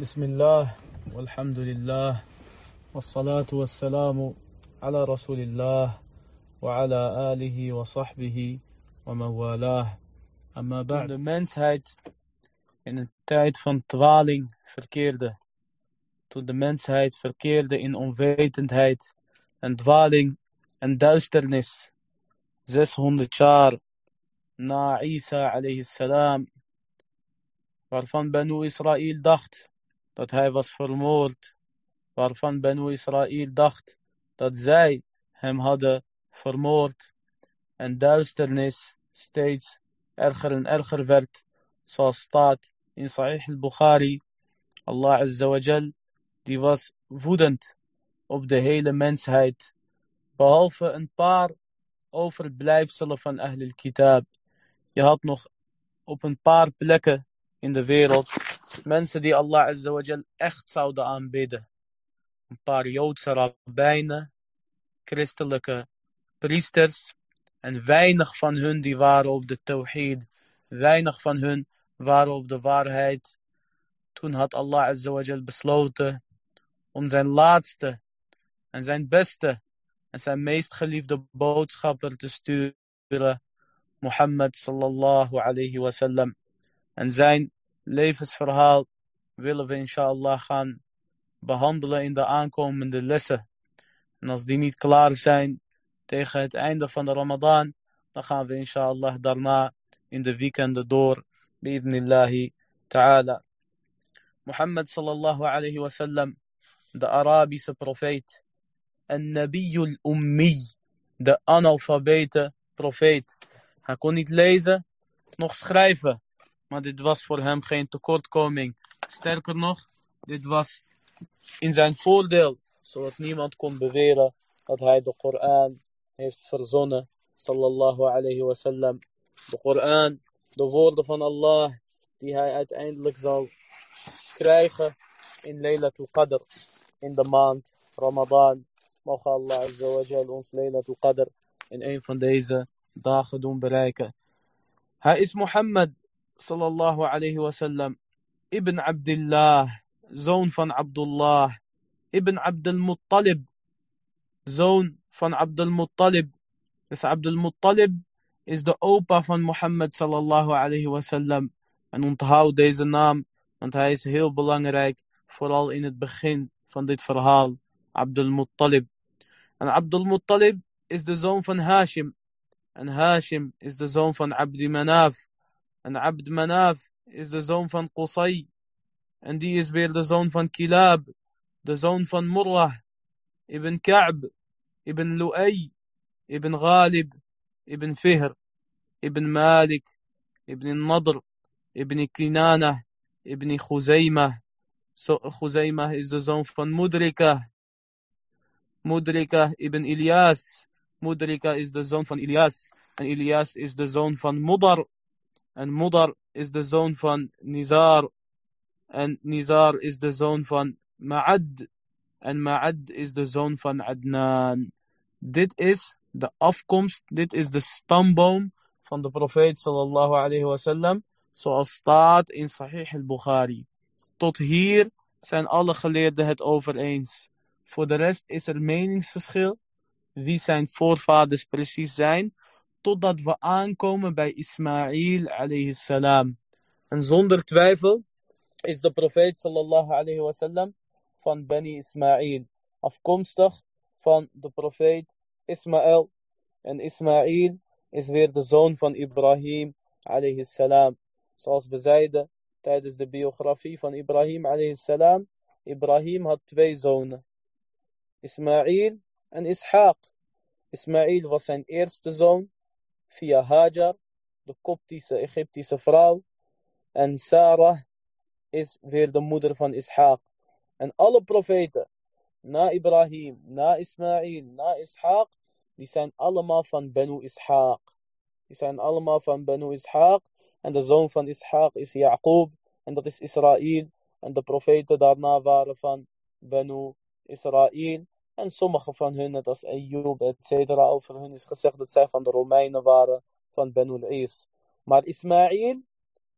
بسم الله والحمد لله والصلاة والسلام على رسول الله وعلى آله وصحبه ومن والاه أما بعد de mensheid in een tijd van dwaling verkeerde. Toen de mensheid verkeerde in onwetendheid en dwaling en duisternis. 600 jaar na Isa alayhi salam, waarvan Banu Israël dacht dat hij was vermoord, waarvan Banu Israël dacht dat zij hem hadden vermoord en duisternis steeds erger en erger werd, zoals staat in Sahih al-Bukhari. Allah Azza die was woedend op de hele mensheid, behalve een paar overblijfselen van Ahlul Kitab. Je had nog op een paar plekken in de wereld mensen die Allah Azza wa Jal echt zouden aanbidden. Een paar Joodse rabbijnen, christelijke priesters en weinig van hun die waren op de tawhid. Weinig van hun waren op de waarheid. Toen had Allah Azza wa Jal besloten om zijn laatste en zijn beste en zijn meest geliefde boodschapper te sturen, Mohammed sallallahu alayhi wasallam. En zijn levensverhaal willen we inshallah gaan behandelen in de aankomende lessen. En als die niet klaar zijn tegen het einde van de Ramadan, dan gaan we inshallah daarna in de weekenden door, bi'idnillahi ta'ala. Mohammed sallallahu alayhi wasallam, de Arabische profeet, en Nabiyul Ummi, de analfabete profeet. Hij kon niet lezen, nog schrijven. Maar dit was voor hem geen tekortkoming. Sterker nog, dit was in zijn voordeel. Zodat niemand kon beweren dat hij de Koran heeft verzonnen. Sallallahu alayhi wasallam. De Koran, de woorden van Allah, die hij uiteindelijk zal krijgen in Laylatul Qadr. In de maand Ramadan. Mogen Allah Azza wa Jal ons Laylatul Qadr in een van deze dagen doen bereiken. Hij is Mohammed sallallahu alayhi wasallam ibn Abdullah, zoon van Abdullah, ibn Abdul Muttalib, zoon van Abdul Muttalib. Dus Abdul Muttalib is de opa van Mohammed sallallahu alayhi wasallam. En onthoud deze naam, want hij is heel belangrijk, vooral in het begin van dit verhaal. Abdul Muttalib. En Abdul Muttalib is de zoon van Hashim. En Hashim is de zoon van Abdi Manaf. En Abd Manaf is de zoon van Qusay. En die is weer de zoon van Kilab. De zoon van Murrah. Ibn Ka'b. Ibn Lu'ay. Ibn Ghalib. Ibn Fihr. Ibn Malik. Ibn Nadr. Ibn Kinana. Ibn Khuzaymah. So, Khuzaymah is de zoon van Mudrika. Mudrika ibn Ilyas. Mudrika is de zoon van Ilyas. En Ilyas is de zoon van Mudar. En Mudar is de zoon van Nizar. En Nizar is de zoon van Ma'ad. En Ma'ad is de zoon van Adnan. Dit is de afkomst, dit is de stamboom van de profeet sallallahu alayhi wasallam. Zoals staat in Sahih al-Bukhari. Tot hier zijn alle geleerden het over eens. Voor de rest is er meningsverschil wie zijn voorvaders precies zijn, totdat we aankomen bij Ismaïl alayhi. En zonder twijfel is de profeet sallallahu alayhi wasallam van Bani Ismaïl, afkomstig van de profeet Ismaël. En Ismaïl is weer de zoon van Ibrahim alayhi. Zoals we zeiden tijdens de biografie van Ibrahim alayhi. Ibrahim had twee zonen. Ismaïl en Ishaq. Ismaïl was zijn eerste zoon via Hajar, de Koptische Egyptische vrouw. En Sarah is weer de moeder van Ishaq. En alle profeten, na Ibrahim, na Ismaïl, na Ishaq, die zijn allemaal van Banu Ishaq. Die zijn allemaal van Banu Ishaq. En de zoon van Ishaq is Yaqub. En dat is Israël. En de profeten daarna waren van Banu Israël. En sommige van hun, net als Ayyub, etc. Over hun is gezegd dat zij van de Romeinen waren, van Benu Is. Maar Ismaïl,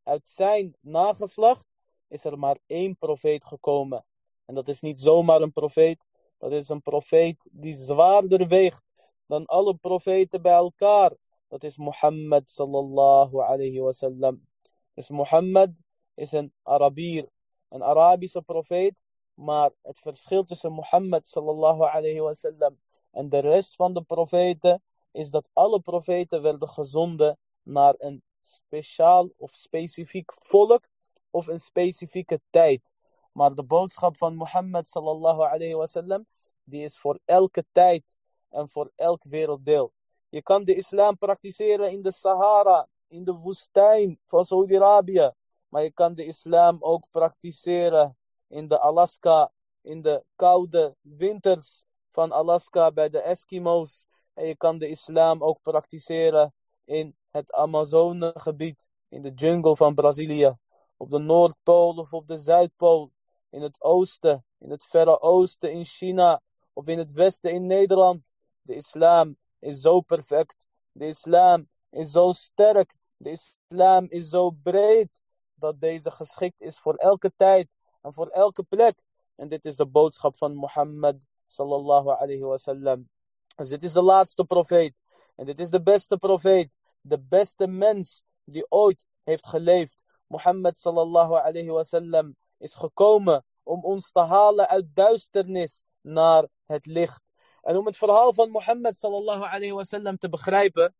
uit zijn nageslacht, is er maar één profeet gekomen. En dat is niet zomaar een profeet, dat is een profeet die zwaarder weegt dan alle profeten bij elkaar. Dat is Mohammed sallallahu alayhi wasallam. Dus Mohammed is een Arabier, een Arabische profeet. Maar het verschil tussen Mohammed sallallahu alayhi wasallam en de rest van de profeten is dat alle profeten werden gezonden naar een speciaal of specifiek volk of een specifieke tijd. Maar de boodschap van Mohammed sallallahu alayhi wasallam, die is voor elke tijd en voor elk werelddeel. Je kan de islam praktiseren in de Sahara, in de woestijn van Saudi-Arabië. Maar je kan de islam ook praktiseren in de Alaska, in de koude winters van Alaska bij de Eskimo's. En je kan de islam ook praktiseren in het Amazonegebied, in de jungle van Brazilië. Op de Noordpool of op de Zuidpool. In het oosten, in het verre oosten, in China of in het westen in Nederland. De islam is zo perfect. De islam is zo sterk. De islam is zo breed dat deze geschikt is voor elke tijd en voor elke plek. En dit is de boodschap van Mohammed sallallahu alayhi wasallam. Dus dit is de laatste profeet. En dit is de beste profeet. De beste mens die ooit heeft geleefd. Mohammed sallallahu alayhi wasallam is gekomen om ons te halen uit duisternis naar het licht. En om het verhaal van Mohammed sallallahu alayhi wasallam te begrijpen,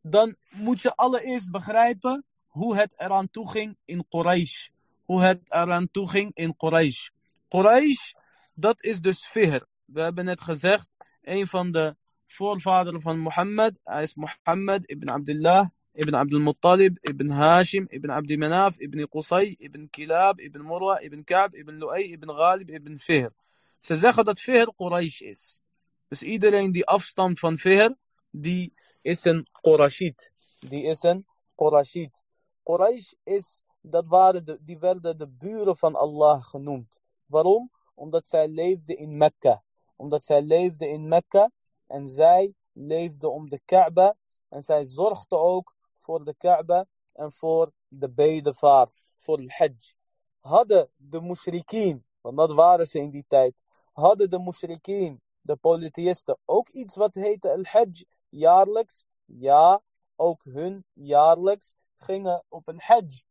dan moet je allereerst begrijpen hoe het eraan toe ging in Quraysh. Hoe het eraan toe ging in Quraysh. Quraysh, dat is dus Fihr. We hebben net gezegd, een van de voorvaderen van Mohammed, hij is Mohammed ibn Abdullah, ibn Abdul Muttalib, ibn Hashim, ibn Abdi Manaf, ibn Qusay, ibn Kilab, ibn Murwa, ibn Ka'b, ibn Lu'ay, ibn Ghalib, ibn Fihr. Ze zeggen dat Fihr Quraysh is. Dus iedereen die afstamt van Fihr, die is een Qurashid. Die is een Qurashid. Quraysh is, dat waren de, die werden de buren van Allah genoemd. Waarom? Omdat zij leefden in Mekka. Omdat zij leefden in Mekka en zij leefden om de Kaaba. En zij zorgden ook voor de Kaaba en voor de bedevaart, voor het hajj. Hadden de mushrikeen, want dat waren ze in die tijd, hadden de mushrikeen, de polytheïsten, ook iets wat heette al-hajj jaarlijks? Ja, ook hun jaarlijks gingen op een hajj.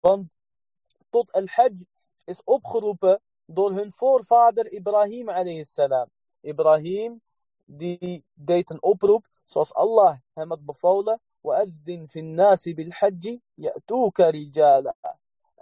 Want tot al-hajj is opgeroepen door hun voorvader Ibrahim alayhi salam. Ibrahim die deed een oproep zoals Allah hem had bevolen. وَأَذِّنْ فِي النَّاسِ بِالْحَجِّ يَأْتُوكَ رِجَالًا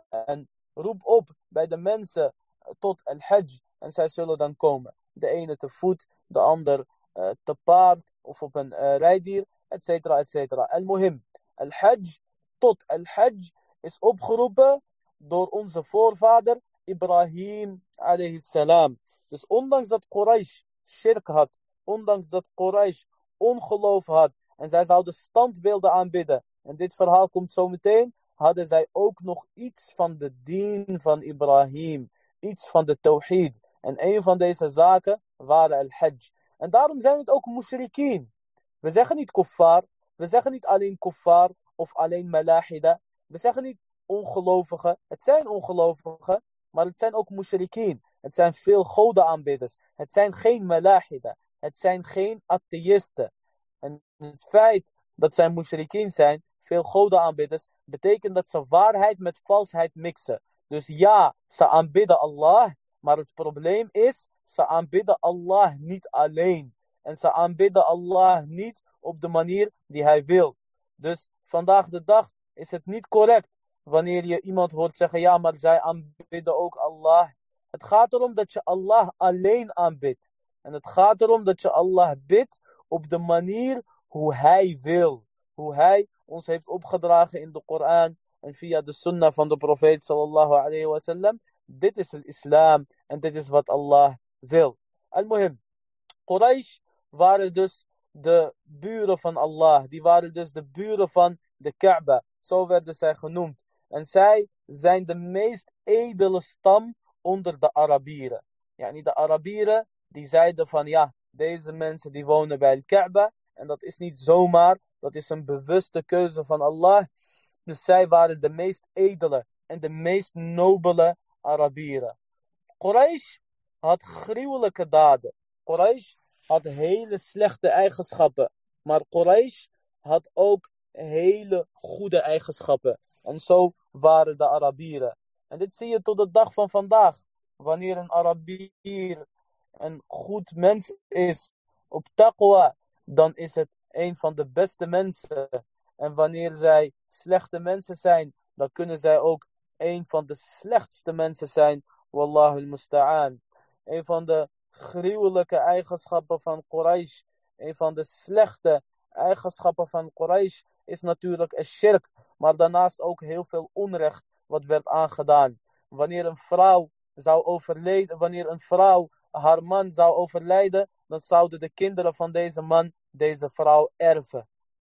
En roep op bij de mensen tot al-hajj en zij zullen dan komen. De ene te voet, de ander uh, te paard of op een uh, rijdier, et cetera, et cetera. Al-muhim, al-hajj tot al-hajj is opgeroepen door onze voorvader Ibrahim salam. Dus ondanks dat Quraysh shirk had, ondanks dat Quraysh ongeloof had en zij zouden standbeelden aanbidden. En dit verhaal komt zo meteen. Hadden zij ook nog iets van de dien van Ibrahim. Iets van de tawhid. En een van deze zaken waren al-hajj. En daarom zijn het ook mushrikeen. We zeggen niet kuffar. We zeggen niet alleen kuffar of alleen malahida. We zeggen niet ongelovigen. Het zijn ongelovigen, maar het zijn ook mushrikeen. Het zijn veel godenaanbidders. Het zijn geen malahida. Het zijn geen atheïsten. En het feit dat zij mushrikeen zijn, veel godenaanbidders, betekent dat ze waarheid met valsheid mixen. Dus ja, ze aanbidden Allah, maar het probleem is, ze aanbidden Allah niet alleen. En ze aanbidden Allah niet op de manier die hij wil. Dus vandaag de dag is het niet correct wanneer je iemand hoort zeggen, ja, maar zij aanbidden ook Allah. Het gaat erom dat je Allah alleen aanbidt. En het gaat erom dat je Allah bidt op de manier hoe hij wil. Hoe hij ons heeft opgedragen in de Koran en via de sunnah van de profeet sallallahu alayhi wasallam. Dit is het islam en dit is wat Allah wil. Al-Muhim. Quraysh waren dus de buren van Allah. Die waren dus de buren van de Kaaba. Zo werden zij genoemd. En zij zijn de meest edele stam onder de Arabieren. Yani de Arabieren die zeiden van ja, deze mensen die wonen bij de Kaaba. En dat is niet zomaar. Dat is een bewuste keuze van Allah. Dus zij waren de meest edele en de meest nobele Arabieren. Quraysh had gruwelijke daden. Quraysh had hele slechte eigenschappen. Maar Quraysh had ook hele goede eigenschappen. En zo waren de Arabieren. En dit zie je tot de dag van vandaag. Wanneer een Arabier een goed mens is op taqwa, dan is het een van de beste mensen. En wanneer zij slechte mensen zijn, dan kunnen zij ook een van de slechtste mensen zijn. Wallahu musta'an. Een van de gruwelijke eigenschappen van Quraysh, een van de slechte eigenschappen van Quraysh is natuurlijk een shirk, maar daarnaast ook heel veel onrecht wat werd aangedaan. Wanneer een vrouw zou overlijden, wanneer een vrouw haar man zou overlijden, dan zouden de kinderen van deze man deze vrouw erven.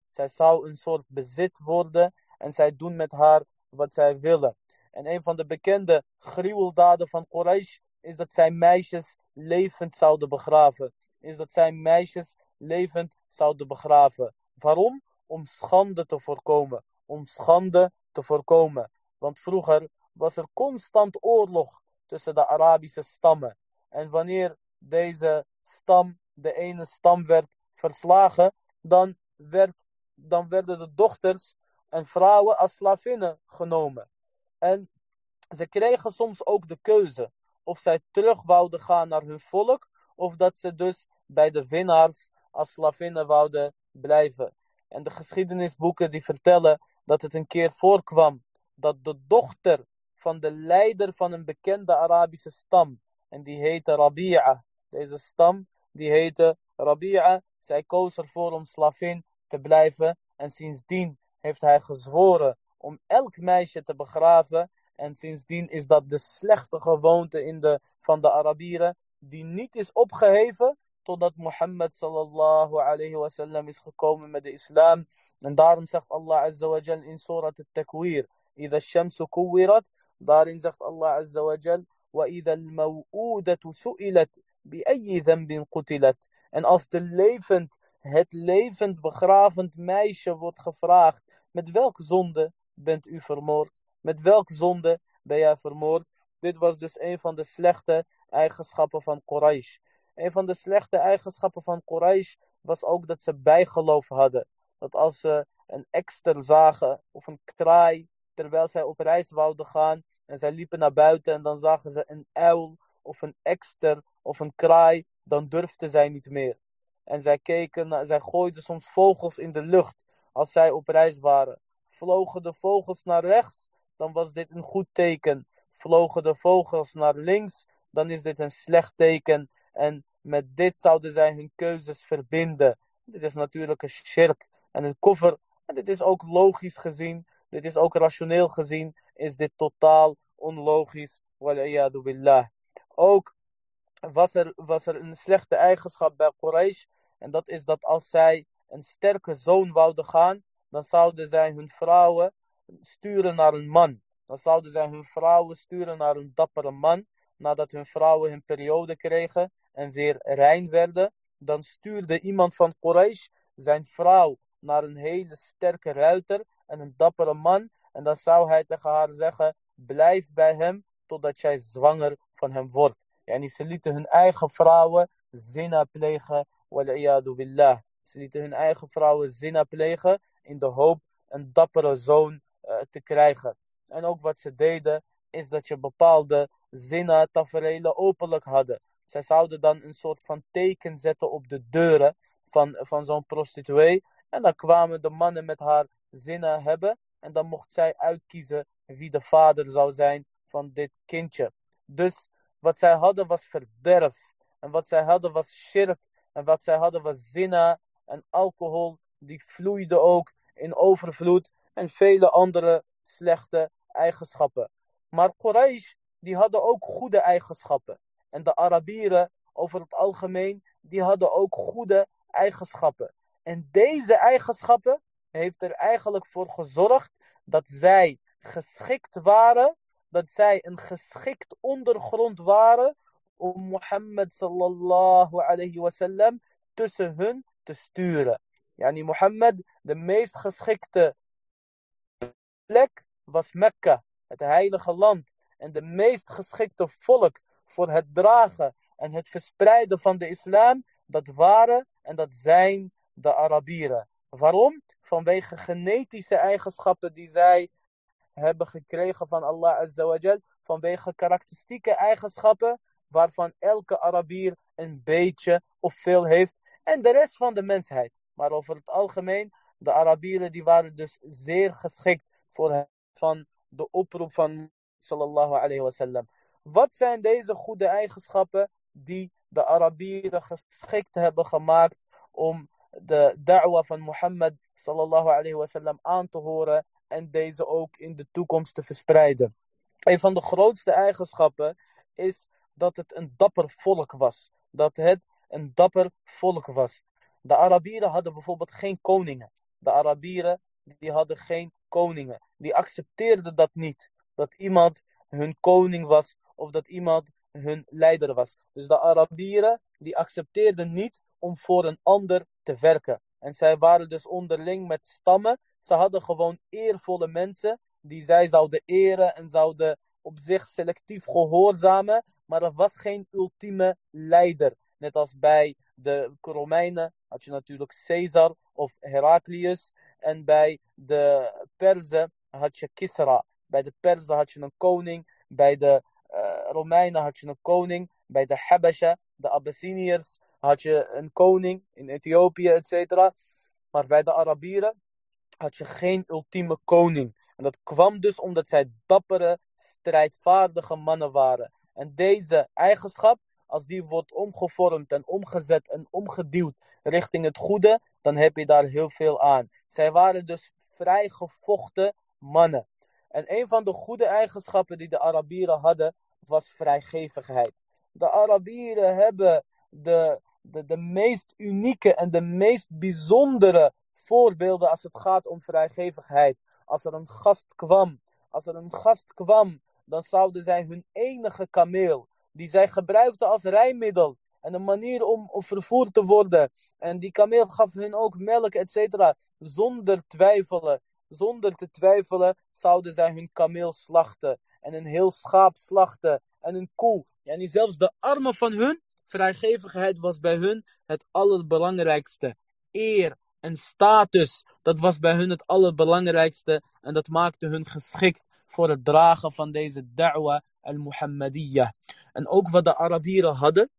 Zij zou een soort bezit worden en zij doen met haar wat zij willen. En een van de bekende gruweldaden van Quraysh is dat zij meisjes levend zouden begraven. Is dat zij meisjes levend zouden begraven. Waarom? Om schande te voorkomen. Om schande te voorkomen. Want vroeger was er constant oorlog tussen de Arabische stammen. En wanneer deze stam, de ene stam werd verslagen, dan, werd, dan werden de dochters en vrouwen als slavinnen genomen. En ze kregen soms ook de keuze of zij terug wouden gaan naar hun volk, of dat ze dus bij de winnaars als slavinnen wouden blijven. En de geschiedenisboeken die vertellen dat het een keer voorkwam dat de dochter van de leider van een bekende Arabische stam, en die heette Rabi'a, deze stam, die heette Rabi'a, zij koos ervoor om slavin te blijven en sindsdien heeft hij gezworen om elk meisje te begraven. En sindsdien is dat de slechte gewoonte in de, van de Arabieren die niet is opgeheven totdat Mohammed sallallahu alayhi wasallam is gekomen met de islam. En daarom zegt Allah azza wa jal in surat al-takwir, إذا الشمس كورت daarin zegt Allah azza wa jal وإذا الموءودة سئلت بأي ذنب قتلت en als de levend, het levend begravend meisje wordt gevraagd met welk zonde bent u vermoord? Met welk zonde ben jij vermoord? Dit was dus een van de slechte eigenschappen van Quraysh. Een van de slechte eigenschappen van Quraysh was ook dat ze bijgeloof hadden. Dat als ze een ekster zagen of een kraai terwijl zij op reis wouden gaan en zij liepen naar buiten en dan zagen ze een uil of een ekster of een kraai, dan durfden zij niet meer. En zij keken, zij gooiden soms vogels in de lucht als zij op reis waren. Vlogen de vogels naar rechts, dan was dit een goed teken. Vlogen de vogels naar links, dan is dit een slecht teken. En met dit zouden zij hun keuzes verbinden. Dit is natuurlijk een shirk en een koffer. En dit is ook logisch gezien, dit is ook rationeel gezien, is dit totaal onlogisch. Billah. Ook was er, was er een slechte eigenschap bij Quraysh. En dat is dat als zij een sterke zoon wouden gaan, dan zouden zij hun vrouwen sturen naar een man. Dan zouden zij hun vrouwen sturen naar een dappere man. Nadat hun vrouwen hun periode kregen en weer rein werden, dan stuurde iemand van Quraysh zijn vrouw naar een hele sterke ruiter en een dappere man. En dan zou hij tegen haar zeggen: Blijf bij hem totdat jij zwanger van hem wordt. En ze lieten hun eigen vrouwen zina plegen. Billah. Ze lieten hun eigen vrouwen zina plegen in de hoop een dappere zoon uh, te krijgen. En ook wat ze deden, is dat je bepaalde zinnen, tafereelen openlijk hadden. Zij zouden dan een soort van teken zetten op de deuren van, van zo'n prostituee. En dan kwamen de mannen met haar zinnen hebben. En dan mocht zij uitkiezen wie de vader zou zijn van dit kindje. Dus wat zij hadden was verderf. En wat zij hadden was shirk. En wat zij hadden was zina en alcohol. Die vloeide ook in overvloed. En vele andere slechte eigenschappen. Maar Quraysh, die hadden ook goede eigenschappen. En de Arabieren, over het algemeen, die hadden ook goede eigenschappen. En deze eigenschappen heeft er eigenlijk voor gezorgd dat zij geschikt waren, dat zij een geschikt ondergrond waren om Mohammed sallallahu alayhi wasallam tussen hun te sturen. Yani Mohammed, de meest geschikte plek was Mekka. het heilige land en de meest geschikte volk voor het dragen en het verspreiden van de islam, dat waren en dat zijn de Arabieren. Waarom? Vanwege genetische eigenschappen die zij hebben gekregen van Allah Azza vanwege karakteristieke eigenschappen waarvan elke Arabier een beetje of veel heeft en de rest van de mensheid. Maar over het algemeen, de Arabieren die waren dus zeer geschikt voor van de oproep van sallallahu alayhi. Wat zijn deze goede eigenschappen die de Arabieren geschikt hebben gemaakt om de da'wa van Mohammed sallallahu alayhi aan te horen en deze ook in de toekomst te verspreiden? Een van de grootste eigenschappen is dat het een dapper volk was. Dat het een dapper volk was. De Arabieren hadden bijvoorbeeld geen koningen. De Arabieren die hadden geen koningen. Die accepteerden dat niet. Dat iemand hun koning was of dat iemand hun leider was. Dus de Arabieren die accepteerden niet om voor een ander te werken. En zij waren dus onderling met stammen. Ze hadden gewoon eervolle mensen die zij zouden eren en zouden op zich selectief gehoorzamen. Maar er was geen ultieme leider. Net als bij de Romeinen had je natuurlijk Caesar of Heraclius. En bij de Perzen had je Kisra. Bij de Perzen had je een koning. Bij de uh, Romeinen had je een koning. Bij de Habasha, de Abyssiniërs, had je een koning in Ethiopië, etc. Maar bij de Arabieren had je geen ultieme koning. En dat kwam dus omdat zij dappere, strijdvaardige mannen waren. En deze eigenschap, als die wordt omgevormd en omgezet en omgeduwd richting het goede, dan heb je daar heel veel aan. Zij waren dus vrijgevochten mannen. En een van de goede eigenschappen die de Arabieren hadden, was vrijgevigheid. De Arabieren hebben de, de, de meest unieke en de meest bijzondere voorbeelden als het gaat om vrijgevigheid. Als er een gast kwam, als er een gast kwam, dan zouden zij hun enige kameel, die zij gebruikten als rijmiddel en een manier om, vervoerd te worden. En die kameel gaf hun ook melk, etc. Zonder twijfelen, zonder te twijfelen, zouden zij hun kameel slachten. En een heel schaap slachten. En een koe. En ja, zelfs de armen van hun, vrijgevigheid was bij hun het allerbelangrijkste. Eer en status, dat was bij hun het allerbelangrijkste. En dat maakte hun geschikt voor het dragen van deze da'wa al-Muhammadiyah. En ook wat de Arabieren hadden,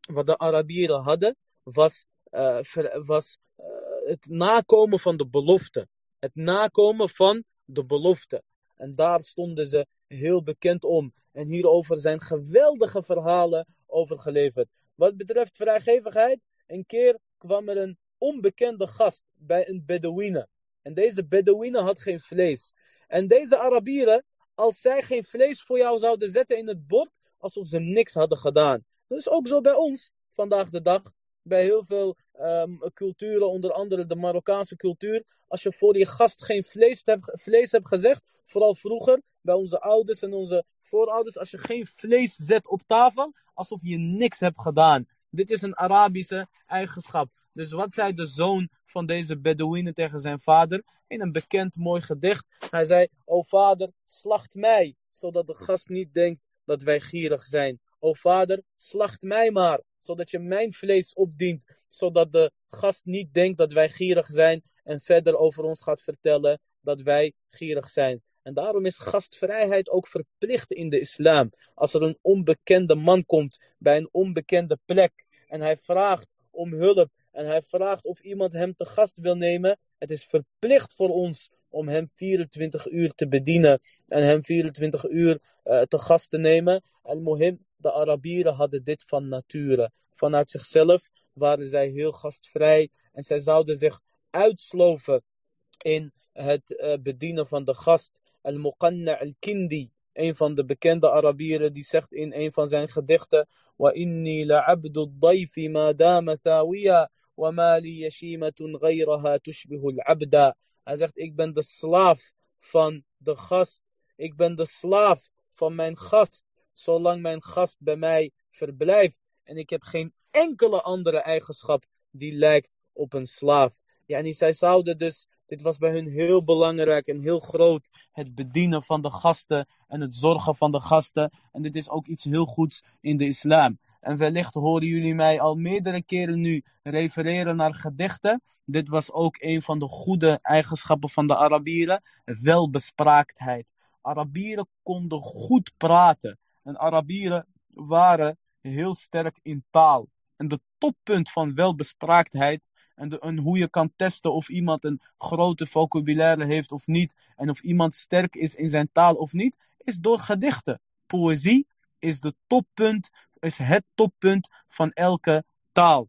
wat de Arabieren hadden, was, uh, was uh, het nakomen van de belofte. Het nakomen van de belofte. En daar stonden ze heel bekend om. En hierover zijn geweldige verhalen over geleverd. Wat betreft vrijgevigheid, een keer kwam er een onbekende gast bij een Bedouine. En deze Bedouine had geen vlees. En deze Arabieren, als zij geen vlees voor jou zouden zetten in het bord, alsof ze niks hadden gedaan. Dat is ook zo bij ons vandaag de dag. Bij heel veel um, culturen, onder andere de Marokkaanse cultuur. Als je voor je gast geen vlees hebt, vlees gezegd, vooral vroeger bij onze ouders en onze voorouders, als je geen vlees zet op tafel, alsof je niks hebt gedaan. Dit is een Arabische eigenschap. Dus wat zei de zoon van deze Bedouine tegen zijn vader? In een bekend mooi gedicht. Hij zei, o vader, slacht mij, zodat de gast niet denkt dat wij gierig zijn. O vader, slacht mij maar, zodat je mijn vlees opdient, zodat de gast niet denkt dat wij gierig zijn en verder over ons gaat vertellen dat wij gierig zijn. En daarom is gastvrijheid ook verplicht in de islam. Als er een onbekende man komt bij een onbekende plek en hij vraagt om hulp en hij vraagt of iemand hem te gast wil nemen, het is verplicht voor ons om hem 24 uur te bedienen en hem 24 uur uh, te gast te nemen. En mohim, de Arabieren hadden dit van nature. Vanuit zichzelf waren zij heel gastvrij en zij zouden zich uitsloven in het uh, bedienen van de gast. Al-Muqanna al-Kindi, een van de bekende Arabieren, die zegt in een van zijn gedichten: Wa inni la'abdu dayfi ma dama thawiya, wa ma li ghayraha al-abda. Hij zegt: Ik ben de slaaf van de gast. Ik ben de slaaf van mijn gast, zolang mijn gast bij mij verblijft. En ik heb geen enkele andere eigenschap die lijkt op een slaaf. Yani zij zouden dus Dit was bij hun heel belangrijk en heel groot. Het bedienen van de gasten en het zorgen van de gasten. En dit is ook iets heel goeds in de islam. En wellicht horen jullie mij al meerdere keren nu refereren naar gedichten. Dit was ook een van de goede eigenschappen van de Arabieren. Welbespraaktheid. Arabieren konden goed praten. En Arabieren waren heel sterk in taal. En de toppunt van welbespraaktheid en, hoe je kan testen of iemand een grote vocabulaire heeft of niet. En of iemand sterk is in zijn taal of niet, is door gedichten. Poëzie is de toppunt, is het toppunt van elke taal.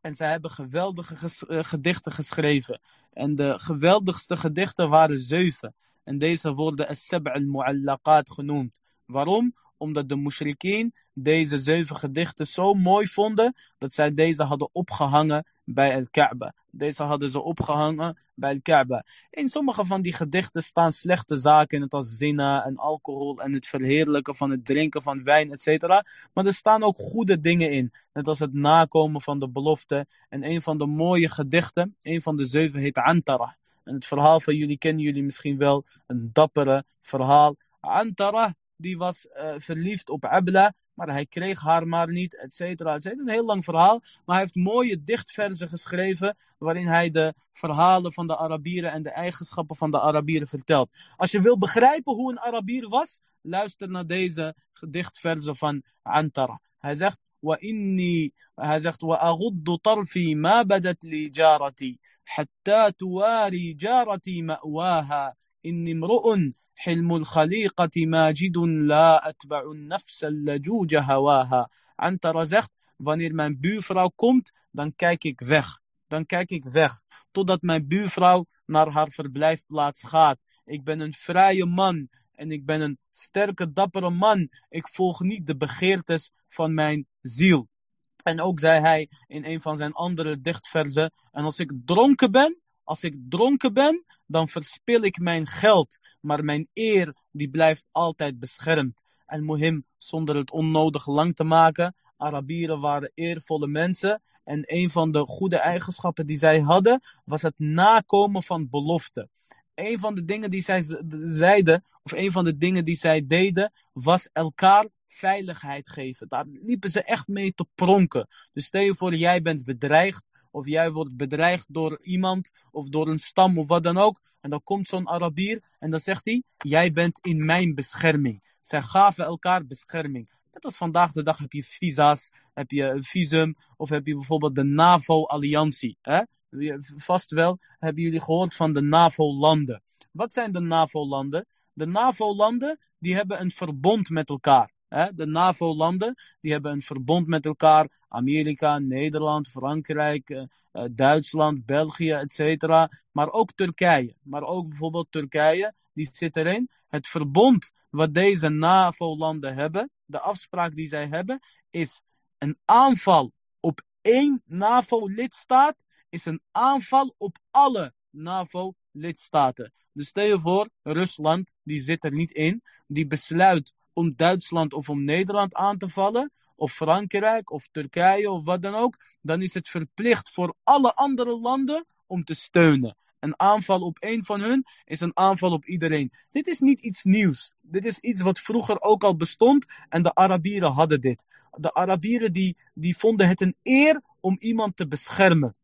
En zij hebben geweldige eh, gedichten geschreven. En de geweldigste gedichten waren zeven. En deze worden as-sab' al-mu'allaqat genoemd. Waarom? Omdat de mushrikeen deze zeven gedichten zo mooi vonden dat zij deze hadden opgehangen bij el Kaaba. Deze hadden ze opgehangen bij el Kaaba. In sommige van die gedichten staan slechte zaken, net als zina en alcohol en het verheerlijken van het drinken van wijn, etc. Maar er staan ook goede dingen in, net als het nakomen van de belofte. En een van de mooie gedichten, een van de zeven heet Antara. En het verhaal van jullie kennen jullie misschien wel, een dappere verhaal. Antara, die was uh, verliefd op Abla, maar hij kreeg haar maar niet, et cetera, et cetera. Een heel lang verhaal, maar hij heeft mooie dichtverzen geschreven waarin hij de verhalen van de Arabieren en de eigenschappen van de Arabieren vertelt. Als je wil begrijpen hoe een Arabier was, luister naar deze dichtverzen van Antara. Hij zegt, وإني hij zegt وأغض طرفي ما بدت لي جارتي حتى تواري جارتي مأواها إني امرؤ حلم الخليقة ماجد لا أتبع النفس اللجوج هواها Antara zegt, wanneer mijn buurvrouw komt, dan kijk ik weg. Dan kijk ik weg, totdat mijn buurvrouw naar haar verblijfplaats gaat. Ik ben een vrije man en ik ben een sterke, dappere man. Ik volg niet de begeertes van mijn ziel. En ook zei hij in een van zijn andere dichtverzen, en als ik dronken ben, als ik dronken ben, dan verspil ik mijn geld, maar mijn eer die blijft altijd beschermd. En mohim, zonder het onnodig lang te maken, Arabieren waren eervolle mensen en een van de goede eigenschappen die zij hadden, was het nakomen van beloften. Een van de dingen die zij zeiden, of een van de dingen die zij deden, was elkaar veiligheid geven. Daar liepen ze echt mee te pronken. Dus stel je voor, jij bent bedreigd of jij wordt bedreigd door iemand of door een stam of wat dan ook. En dan komt zo'n Arabier en dan zegt hij, jij bent in mijn bescherming. Zij gaven elkaar bescherming. Net als vandaag de dag heb je visa's, heb je een visum of heb je bijvoorbeeld de NAVO-alliantie. Vast wel hebben jullie gehoord van de NAVO-landen. Wat zijn de NAVO-landen? De NAVO-landen die hebben een verbond met elkaar. De NAVO-landen die hebben een verbond met elkaar. Amerika, Nederland, Frankrijk, eh, eh, Duitsland, België, etc. Maar ook Turkije. Maar ook bijvoorbeeld Turkije, die zit erin. Het verbond wat deze NAVO-landen hebben, de afspraak die zij hebben, is een aanval op één NAVO-lidstaat, is een aanval op alle NAVO-lidstaten. Dus stel je voor, Rusland, die zit er niet in, die besluit om Duitsland of om Nederland aan te vallen, of Frankrijk of Turkije of wat dan ook, dan is het verplicht voor alle andere landen om te steunen. Een aanval op één van hun is een aanval op iedereen. Dit is niet iets nieuws. Dit is iets wat vroeger ook al bestond en de Arabieren hadden dit. De Arabieren die, die vonden het een eer om iemand te beschermen.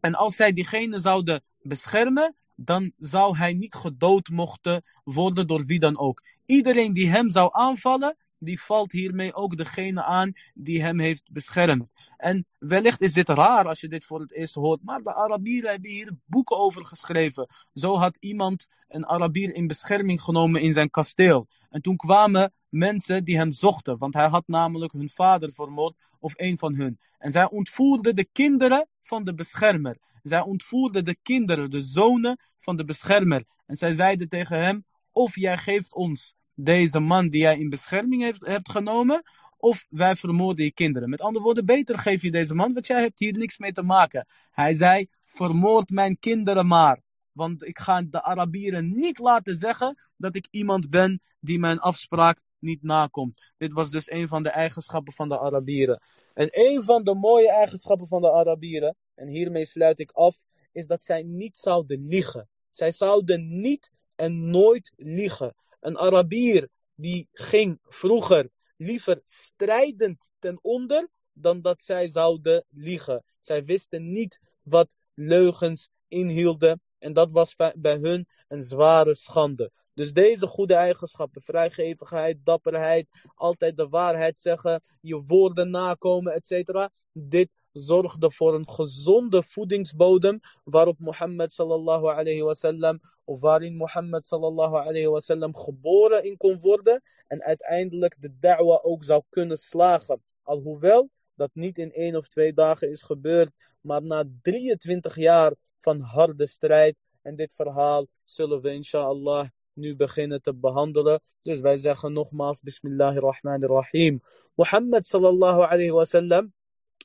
En als zij diegene zouden beschermen, dan zou hij niet gedood mochten worden door wie dan ook. Iedereen die hem zou aanvallen, die valt hiermee ook degene aan die hem heeft beschermd. En wellicht is dit raar als je dit voor het eerst hoort, maar de Arabieren hebben hier boeken over geschreven. Zo had iemand een Arabier in bescherming genomen in zijn kasteel. En toen kwamen mensen die hem zochten, want hij had namelijk hun vader vermoord of een van hun. En zij ontvoerden de kinderen van de beschermer. Zij ontvoerden de kinderen, de zonen van de beschermer. En zij zeiden tegen hem, of jij geeft ons deze man die jij in bescherming hebt genomen, of wij vermoorden je kinderen. Met andere woorden, beter geef je deze man, want jij hebt hier niks mee te maken. Hij zei, vermoord mijn kinderen maar. Want ik ga de Arabieren niet laten zeggen dat ik iemand ben die mijn afspraak niet nakomt. Dit was dus een van de eigenschappen van de Arabieren. En een van de mooie eigenschappen van de Arabieren, en hiermee sluit ik af, is dat zij niet zouden liegen. zij zouden niet en nooit liegen. Een Arabier die ging vroeger liever strijdend ten onder dan dat zij zouden liegen. Zij wisten niet wat leugens inhielden en dat was bij hun een zware schande. Dus deze goede eigenschappen, vrijgevigheid, dapperheid, altijd de waarheid zeggen, je woorden nakomen, etc. Dit zorgde voor een gezonde voedingsbodem waarop Mohammed sallallahu alayhi wasallam, of waarin Mohammed sallallahu alayhi wasallam geboren in kon worden en uiteindelijk de da'wa ook zou kunnen slagen. Alhoewel dat niet in één of twee dagen is gebeurd, maar na 23 jaar van harde strijd. En dit verhaal zullen we inshallah nu beginnen te behandelen. Dus wij zeggen nogmaals Bismillahirrahmanirrahim. Mohammed sallallahu alayhi wasallam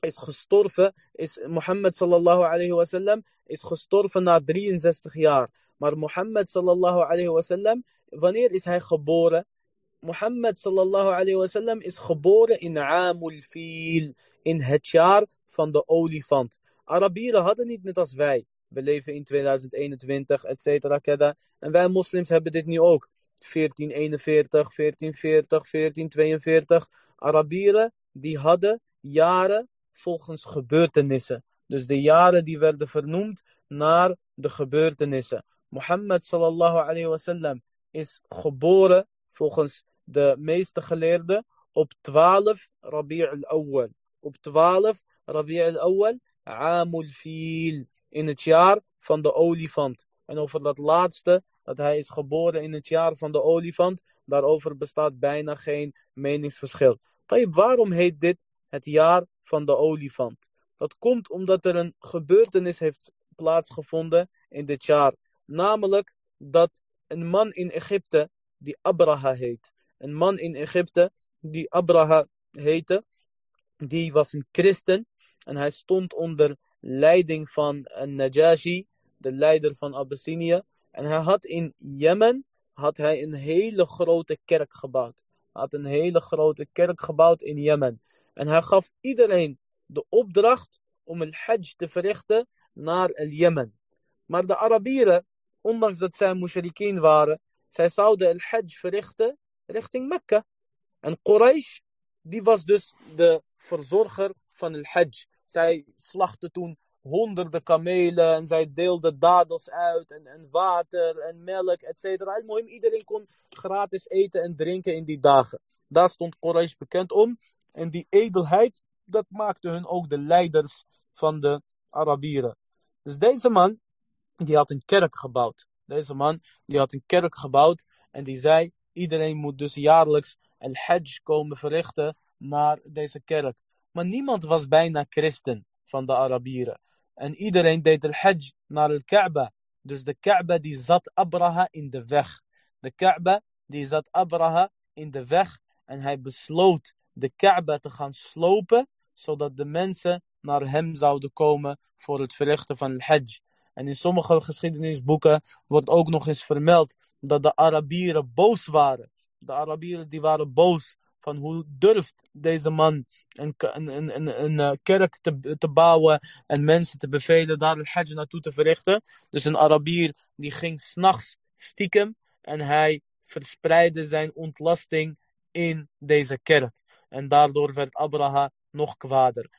is gestorven, is, Mohammed sallallahu alayhi wasallam is gestorven na 63 jaar. Maar Mohammed sallallahu alayhi wasallam, wanneer is hij geboren? Mohammed sallallahu alayhi wasallam is geboren in Amul Fil, in het jaar van de olifant. Arabieren hadden niet net als wij. We leven in 2021, et cetera, En wij moslims hebben dit nu ook. 1441, 1440, 1442. Arabieren, die hadden jaren volgens gebeurtenissen. Dus de jaren die werden vernoemd naar de gebeurtenissen. Mohammed sallallahu alayhi wasallam is geboren volgens de meeste geleerden op 12 Rabi' al-Awwal. Op 12 Rabi' al-Awwal, Amul Fil, in het jaar van de olifant. En over dat laatste, dat hij is geboren in het jaar van de olifant, daarover bestaat bijna geen meningsverschil. Tayyip, waarom heet dit het jaar van de olifant? Dat komt omdat er een gebeurtenis heeft plaatsgevonden in dit jaar. Namelijk dat een man in Egypte, die Abraha heet. Een man in Egypte, die Abraha heette, die was een christen. En hij stond onder leiding van een Najashi, de leider van Abyssinia. En hij had in Jemen had hij een hele grote kerk gebouwd. Hij had een hele grote kerk gebouwd in Jemen. En hij gaf iedereen de opdracht om een hajj te verrichten naar el Jemen. Maar de Arabieren, ondanks dat zij mushrikeen waren, zij zouden el hajj verrichten richting Mekka. En Quraysh, die was dus de verzorger van el hajj. Zij slachten toen honderden kamelen en zij deelden dadels uit en, en water en melk, et cetera. Iedereen kon gratis eten en drinken in die dagen. Daar stond Quraysh bekend om. En die edelheid, dat maakte hun ook de leiders van de Arabieren. Dus deze man, die had een kerk gebouwd. Deze man, die had een kerk gebouwd en die zei, iedereen moet dus jaarlijks een hajj komen verrichten naar deze kerk. Maar niemand was bijna christen van de Arabieren. En iedereen deed de hajj naar de Kaaba. Dus de Kaaba die zat Abraha in de weg. De Kaaba die zat Abraha in de weg. En hij besloot de Kaaba te gaan slopen. Zodat de mensen naar hem zouden komen voor het verrichten van de hajj. En in sommige geschiedenisboeken wordt ook nog eens vermeld dat de Arabieren boos waren. De Arabieren die waren boos van hoe durft deze man een, een, een, een, eh, kerk te, te bouwen en mensen te bevelen daar een hajj naartoe te verrichten. Dus een Arabier die ging s'nachts stiekem en hij verspreidde zijn ontlasting in deze kerk. En daardoor werd Abraha nog kwader.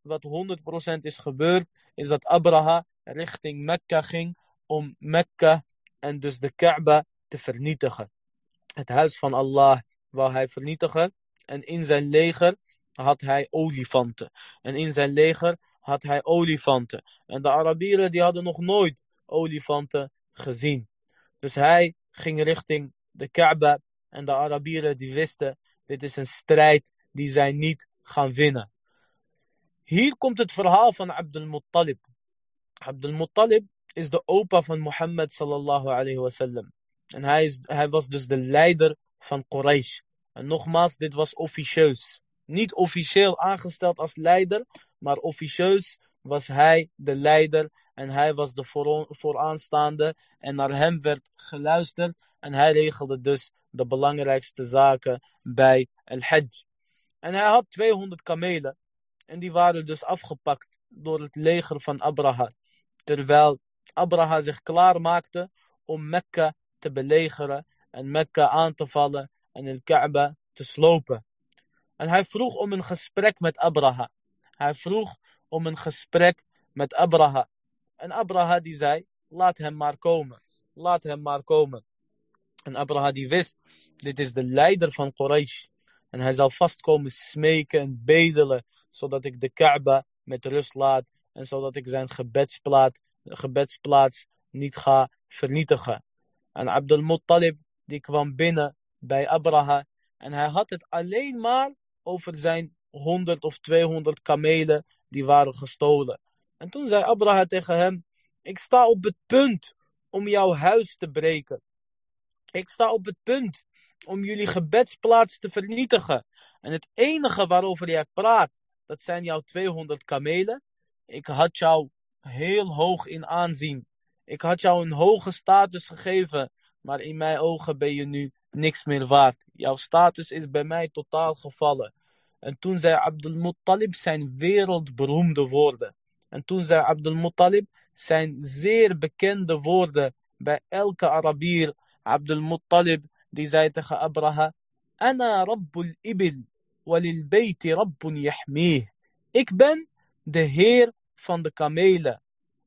Wat 100% is gebeurd, is dat Abraha richting Mekka ging om Mekka en dus de Kaaba te vernietigen. Het huis van Allah wou hij vernietigen. En in zijn leger had hij olifanten. En in zijn leger had hij olifanten. En de Arabieren die hadden nog nooit olifanten gezien. Dus hij ging richting de Kaaba. En de Arabieren die wisten, dit is een strijd die zij niet gaan winnen. Hier komt het verhaal van Abdul Muttalib. Abdul Muttalib is de opa van Mohammed sallallahu alayhi wasallam. En hij, is, hij was dus de leider van Quraysh. En nogmaals, dit was officieus. Niet officieel aangesteld als leider, maar officieus was hij de leider en hij was de vooraanstaande en naar hem werd geluisterd en hij regelde dus de belangrijkste zaken bij al-Hajj. En hij had 200 kamelen en die waren dus afgepakt door het leger van Abraha. Terwijl Abraha zich klaar maakte om Mekka te belegeren en Mekka aan te vallen en el Kaaba te slopen. En hij vroeg om een gesprek met Abraha. Hij vroeg om een gesprek met Abraha. En Abraha die zei, laat hem maar komen. Laat hem maar komen. En Abraha die wist, dit is de leider van Quraysh. En hij zal vast komen smeken en bedelen, zodat ik de Kaaba met rust laat. En zodat ik zijn gebedsplaats, gebedsplaats niet ga vernietigen. En Abdul Muttalib die kwam binnen bij Abraha. En hij had het alleen maar over zijn 100 of 200 kamelen die waren gestolen. En toen zei Abraha tegen hem: Ik sta op het punt om jouw huis te breken. Ik sta op het punt om jullie gebedsplaats te vernietigen. En het enige waarover jij praat, dat zijn jouw 200 kamelen. Ik had jou heel hoog in aanzien. Ik had jou een hoge status gegeven, maar in mijn ogen ben je nu niks meer waard. Jouw status is bij mij totaal gevallen. En toen zei Abdul Muttalib zijn wereldberoemde woorden. En toen zei Abdul Muttalib zijn zeer bekende woorden bij elke Arabier. Abdul Muttalib die zei tegen Abraha. Ik ben de Heer van de kamelen.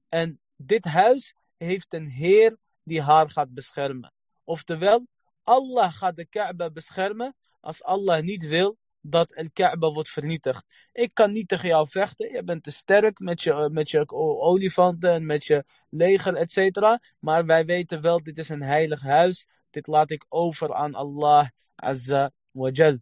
En dit huis heeft een Heer die haar gaat beschermen. Oftewel, Allah gaat de Kaaba beschermen als Allah niet wil dat El Kaaba wordt vernietigd. Ik kan niet tegen jou vechten. Je bent te sterk met je, met je olifanten en met je leger, etc. Maar wij weten wel, dit is een heilig huis. Dit laat ik over aan Allah Azza wa Jal.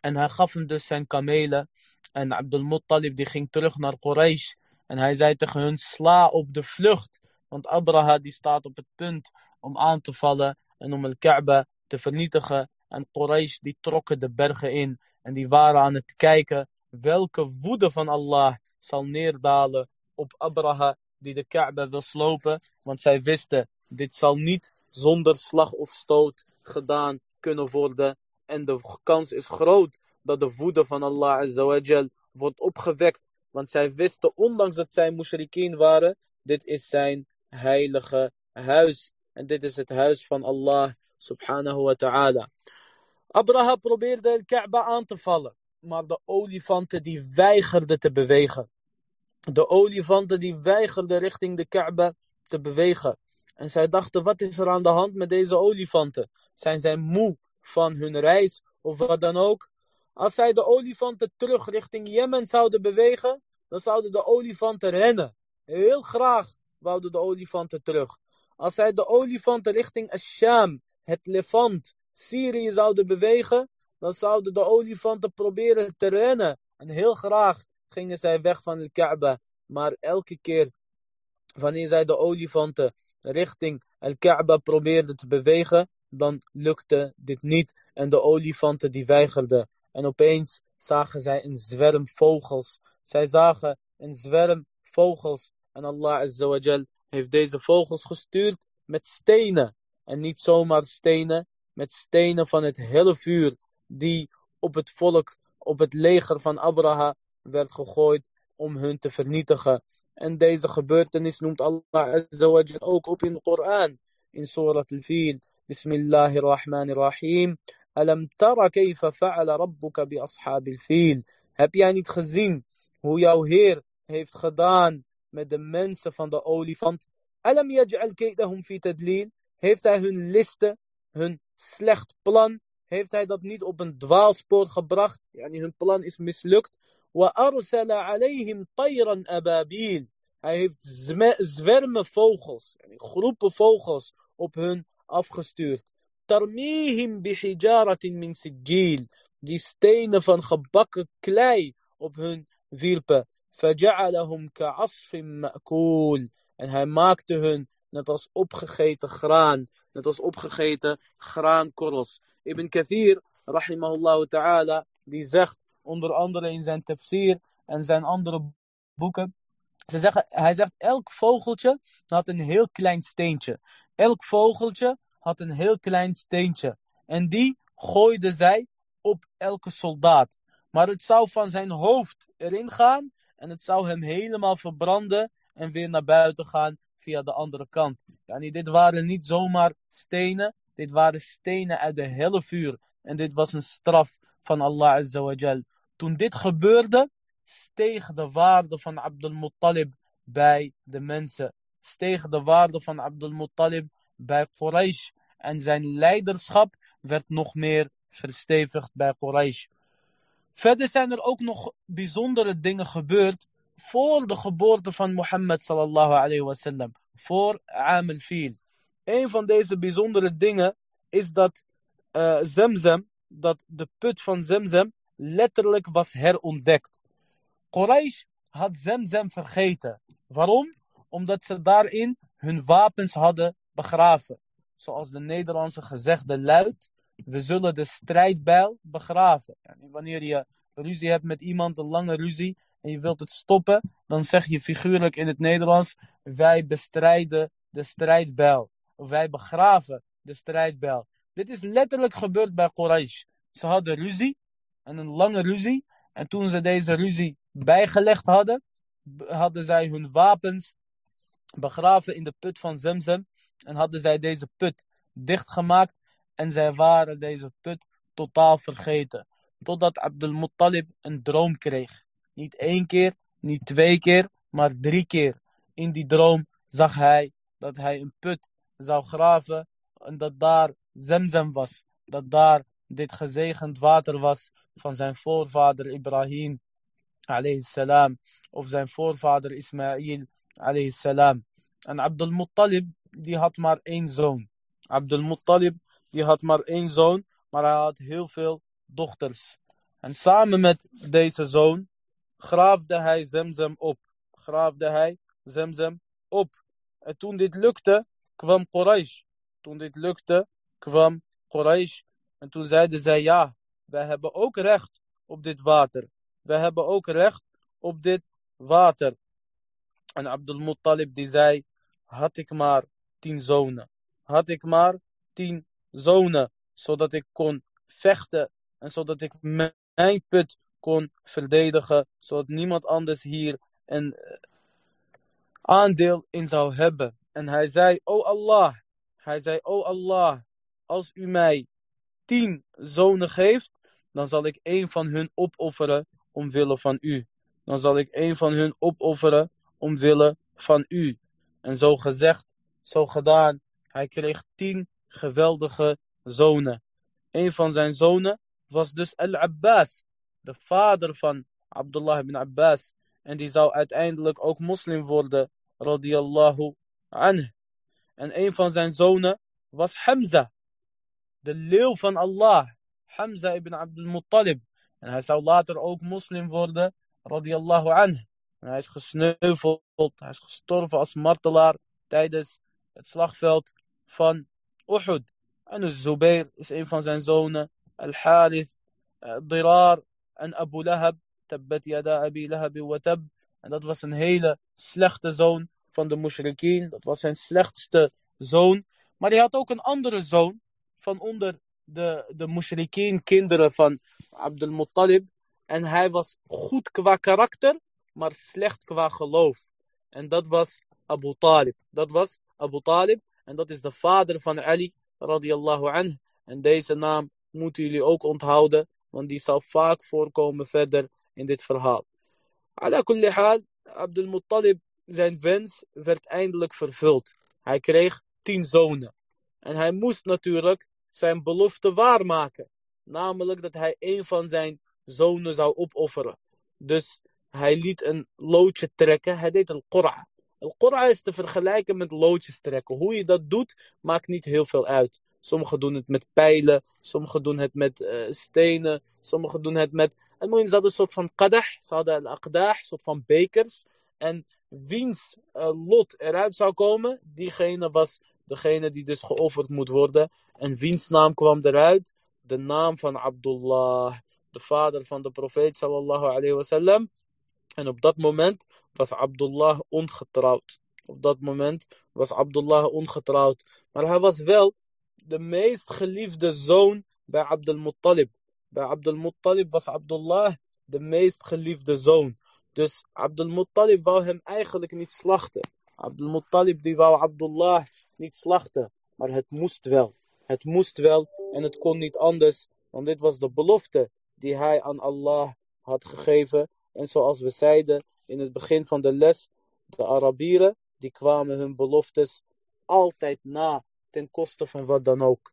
En hij gaf hem dus zijn kamelen. En Abdul Muttalib die ging terug naar Quraysh. En hij zei tegen hun, sla op de vlucht. Want Abraha die staat op het punt om aan te vallen en om El Kaaba te vernietigen. En Quraysh die trokken de bergen in en die waren aan het kijken welke woede van Allah zal neerdalen op Abraha die de Kaaba wil slopen. Want zij wisten, dit zal niet zonder slag of stoot gedaan kunnen worden. En de kans is groot dat de woede van Allah azawajal wordt opgewekt. Want zij wisten, ondanks dat zij mushrikeen waren, dit is zijn heilige huis. En dit is het huis van Allah subhanahu wa ta'ala. Abraha probeerde de Kaaba aan te vallen. Maar de olifanten die weigerden te bewegen. De olifanten die weigerden richting de Kaaba te bewegen. En zij dachten, wat is er aan de hand met deze olifanten? Zijn zij moe van hun reis of wat dan ook? Als zij de olifanten terug richting Jemen zouden bewegen, dan zouden de olifanten rennen. Heel graag wouden de olifanten terug. Als zij de olifanten richting Asham, het Levant, Syrië zouden bewegen, dan zouden de olifanten proberen te rennen. En heel graag gingen zij weg van de Kaaba. Maar elke keer wanneer zij de olifanten richting Al-Kaaba probeerden te bewegen, dan lukte dit niet. En de olifanten die weigerden. En opeens zagen zij een zwerm vogels. Zij zagen een zwerm vogels. En Allah Azza heeft deze vogels gestuurd met stenen. En niet zomaar stenen, met stenen van het hele vuur die op het volk, op het leger van Abraha werd gegooid om hun te vernietigen. En deze gebeurtenis noemt Allah ook op in de Koran, in Surat al-Fil. Bismillahirrahmanirrahim. Alam tara kayfa fa'ala rabbuka bi ashab al-fil. Heb jij niet gezien hoe jouw Heer heeft gedaan met de mensen van de olifant? Alam yaj'al kaydahum fi tadlil. Heeft hij hun listen, hun slecht plan, heeft hij dat niet op een dwaalspoor gebracht? Yani hun plan is mislukt. وَأَرْسَلَ عَلَيْهِمْ طَيْرًا أَبَابِيل Hij heeft zwermen vogels, groepen vogels op hun afgestuurd. تَرْمِيهِمْ بِحِجَارَةٍ مِنْ سِجِّيل Die stenen van gebakken klei op hun wierpen. فَجَعَلَهُمْ كَعَصْفٍ مَأْكُولٍ En hij maakte hun net als opgegeten graan, net als opgegeten graankorrels. Ibn Kathir, rahimahullah ta'ala, die zegt onder andere in zijn tafsir en zijn andere boeken. Ze zeggen, hij zegt, elk vogeltje had een heel klein steentje. Elk vogeltje had een heel klein steentje. En die gooiden zij op elke soldaat. Maar het zou van zijn hoofd erin gaan en het zou hem helemaal verbranden en weer naar buiten gaan via de andere kant. Yani, dit waren niet zomaar stenen, dit waren stenen uit de helle vuur. En dit was een straf van Allah Azza Toen dit gebeurde, steeg de waarde van Abdul Muttalib bij de mensen. Steeg de waarde van Abdul Muttalib bij Quraysh. En zijn leiderschap werd nog meer verstevigd bij Quraysh. Verder zijn er ook nog bijzondere dingen gebeurd voor de geboorte van Mohammed sallallahu alayhi wasallam. Voor Am al-Fil. Een van deze bijzondere dingen is dat uh, Zemzem, dat de put van Zemzem letterlijk was herontdekt. Quraysh had Zemzem vergeten. Waarom? Omdat ze daarin hun wapens hadden begraven. Zoals de Nederlandse gezegde luidt, we zullen de strijdbijl begraven. wanneer je ruzie hebt met iemand, een lange ruzie, en je wilt het stoppen, dan zeg je figuurlijk in het Nederlands, wij bestrijden de strijdbijl. Of wij begraven de strijdbijl. Dit is letterlijk gebeurd bij Quraysh. Ze hadden ruzie, en een lange ruzie. En toen ze deze ruzie bijgelegd hadden, hadden zij hun wapens begraven in de put van Zemzem. En hadden zij deze put dichtgemaakt. En zij waren deze put totaal vergeten. Totdat Abdul Muttalib een droom kreeg. Niet één keer, niet twee keer, maar drie keer. In die droom zag hij dat hij een put zou graven. En dat daar Zemzem was. Dat daar dit gezegend water was van zijn voorvader Ibrahim salam. Of zijn voorvader Ismail salam. En Abdul Muttalib die had maar één zoon. Abdul Muttalib die had maar één zoon, maar hij had heel veel dochters. En samen met deze zoon graafde hij Zemzem op. Graafde hij Zemzem op. En toen dit lukte, kwam Quraysh. Toen dit lukte, kwam Quraysh. En toen zeiden zij, ja, wij hebben ook recht op dit water. Wij hebben ook recht op dit water. En Abdul Muttalib die zei, had ik maar tien zonen. Had ik maar tien zonen, zodat ik kon vechten en zodat ik mijn put kon verdedigen, zodat niemand anders hier een eh, aandeel in zou hebben. En hij zei, O Allah, hij zei, O Allah, als u mij tien zonen geeft, dan zal ik een van hun opofferen omwille van u. Dan zal ik een van hun opofferen omwille van u. En zo gezegd, zo gedaan. Hij kreeg tien geweldige zonen. Een van zijn zonen was dus Al-Abbas, de vader van Abdullah ibn Abbas. En die zou uiteindelijk ook moslim worden, radiyallahu anh. En een van zijn zonen was Hamza, de leeuw van Allah. Hamza ibn Abdul Muttalib. En hij zou later ook moslim worden, radiyallahu anh. En hij is gesneuveld, hij is gestorven als martelaar tijdens het slagveld van Uhud. En Zubair is een van zijn zonen. Al-Harith, eh, Dirar en Abu Lahab. Tabbat yada Abi Lahab wa tab. En dat was een hele slechte zoon van de mushrikeen. Dat was zijn slechtste zoon. Maar hij had ook een andere zoon van onder de, de mushrikeen kinderen van Abdul Muttalib. En hij was goed qua karakter, maar slecht qua geloof. En dat was Abu Talib. Dat was Abu Talib. En dat is de vader van Ali radiallahu anh. En deze naam moeten jullie ook onthouden. Want die zal vaak voorkomen verder in dit verhaal. Ala kulli haal, Abdul Muttalib, zijn wens werd eindelijk vervuld. Hij kreeg tien zonen. En hij moest natuurlijk zijn belofte waarmaken. Namelijk dat hij een van zijn zonen zou opofferen. Dus hij liet een loodje trekken. Hij deed een qura. Een qura is te vergelijken met loodjes trekken. Hoe je dat doet, maakt niet heel veel uit. Sommigen doen het met pijlen, sommigen doen het met uh, stenen, sommigen doen het met... En ze hadden een soort van qadah, ze hadden een aqdah, een soort van bekers. En wiens uh, lot eruit zou komen, diegene was degene die dus geofferd moet worden. En wiens naam kwam eruit? De naam van Abdullah, de vader van de profeet sallallahu alayhi wasallam. En op dat moment was Abdullah ongetrouwd. Op dat moment was Abdullah ongetrouwd. Maar hij was wel de meest geliefde zoon bij Abdul Muttalib. Bij Abdul Muttalib was Abdullah de meest geliefde zoon. Dus Abdul Muttalib wou hem eigenlijk niet slachten. Abdul Muttalib die wou Abdullah niet slachten, maar het moest wel. Het moest wel en het kon niet anders, want dit was de belofte die hij aan Allah had gegeven. En zoals we zeiden in het begin van de les, de Arabieren, die kwamen hun beloftes altijd na, ten koste van wat dan ook.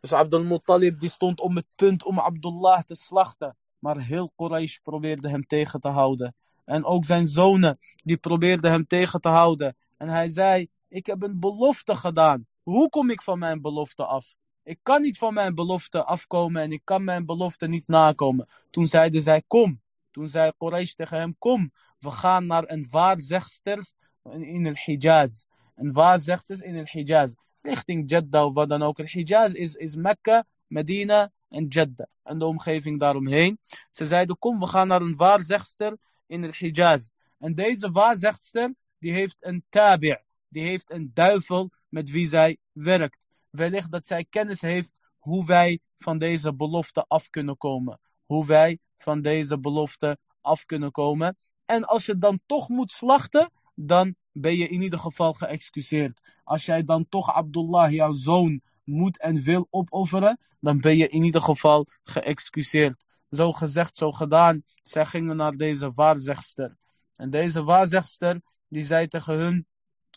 Dus Abdul Muttalib die stond om het punt om Abdullah te slachten. Maar heel Quraysh probeerde hem tegen te houden. En ook zijn zonen, die probeerden hem tegen te houden. En hij zei, ik heb een belofte gedaan. Hoe kom ik van mijn belofte af? Ik kan niet van mijn belofte afkomen en ik kan mijn belofte niet nakomen. Toen zeiden zij, kom. Toen zei Quraysh tegen hem, kom. We gaan naar een waarzegster in het Hijaz. Een waarzegster in het Hijaz. Richting Jeddah of wat dan ook. Het Hijaz is, is Mekka, Medina en Jeddah. En de omgeving daaromheen. Ze zeiden, kom, we gaan naar een waarzegster in het Hijaz. En deze waarzegster, die heeft een tabi' die heeft een duivel met wie zij werkt. Wellicht dat zij kennis heeft hoe wij van deze belofte af kunnen komen. Hoe wij van deze belofte af kunnen komen. En als je dan toch moet slachten, dan ben je in ieder geval geëxcuseerd. Als jij dan toch Abdullah, jouw zoon, moet en wil opofferen, dan ben je in ieder geval geëxcuseerd. Zo gezegd, zo gedaan. Zij gingen naar deze waarzegster. En deze waarzegster, die zei tegen hun,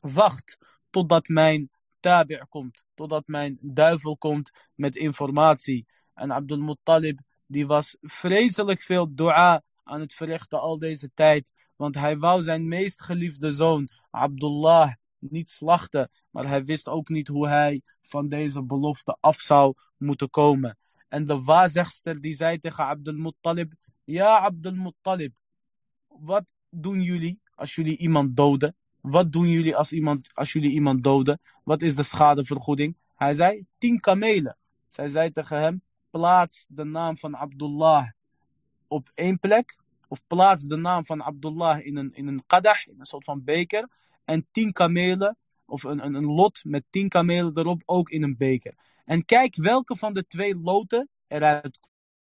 wacht totdat mijn tabi' komt. Totdat mijn duivel komt met informatie. En Abdul Muttalib, die was vreselijk veel dua aan het verrichten al deze tijd. Want hij wou zijn meest geliefde zoon, Abdullah, niet slachten. Maar hij wist ook niet hoe hij van deze belofte af zou moeten komen. En de waarzegster die zei tegen Abdul Muttalib, ja Abdul Muttalib, wat doen jullie als jullie iemand doden? Wat doen jullie als, iemand, als jullie iemand doden? Wat is de schadevergoeding? Hij zei, tien kamelen. Zij zei tegen hem, plaats de naam van Abdullah op één plek. Of plaats de naam van Abdullah in een, in een qadah, in een soort van beker. En tien kamelen, of een, een, een lot met tien kamelen erop, ook in een beker. En kijk welke van de twee loten eruit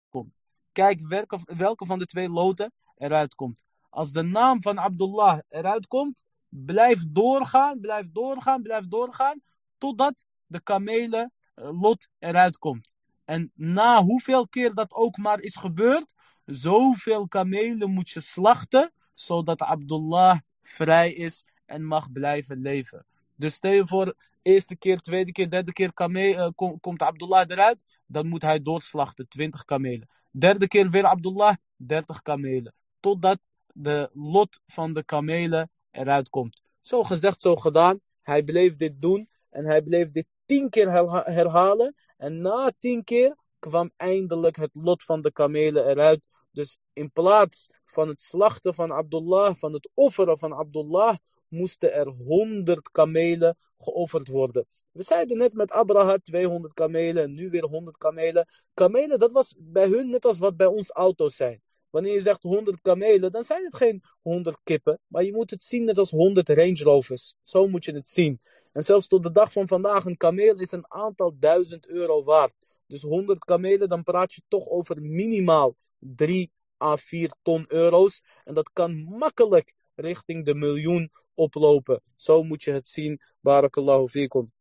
komt. Kijk welke, welke van de twee loten eruit komt. Als de naam van Abdullah eruit komt, blijf doorgaan, blijf doorgaan, blijf doorgaan, totdat de kamelen eh, lot eruit komt. En na hoeveel keer dat ook maar is gebeurd, zoveel kamelen moet je slachten, zodat Abdullah vrij is en mag blijven leven. Dus stel je voor, eerste keer, tweede keer, derde keer uh, komt Abdullah eruit, dan moet hij doorslachten, 20 kamelen. Derde keer weer Abdullah, 30 kamelen. Totdat de lot van de kamelen eruit komt. Zo gezegd, zo gedaan. Hij bleef dit doen en hij bleef dit tien keer herhalen. En na tien keer kwam eindelijk het lot van de kamelen eruit. Dus in plaats van het slachten van Abdullah, van het offeren van Abdullah, moesten er 100 kamelen geofferd worden. We zeiden net met Abraha 200 kamelen en nu weer 100 kamelen. Kamelen, dat was bij hun net als wat bij ons auto's zijn. Wanneer je zegt 100 kamelen, dan zijn het geen 100 kippen. Maar je moet het zien net als 100 Range Rovers. Zo moet je het zien. En zelfs tot de dag van vandaag, een kameel is een aantal duizend euro waard. Dus 100 kamelen, dan praat je toch over minimaal 3 à 4 ton euro's. En dat kan makkelijk richting de miljoen oplopen. Zo moet je het zien. Barakallahu fikum.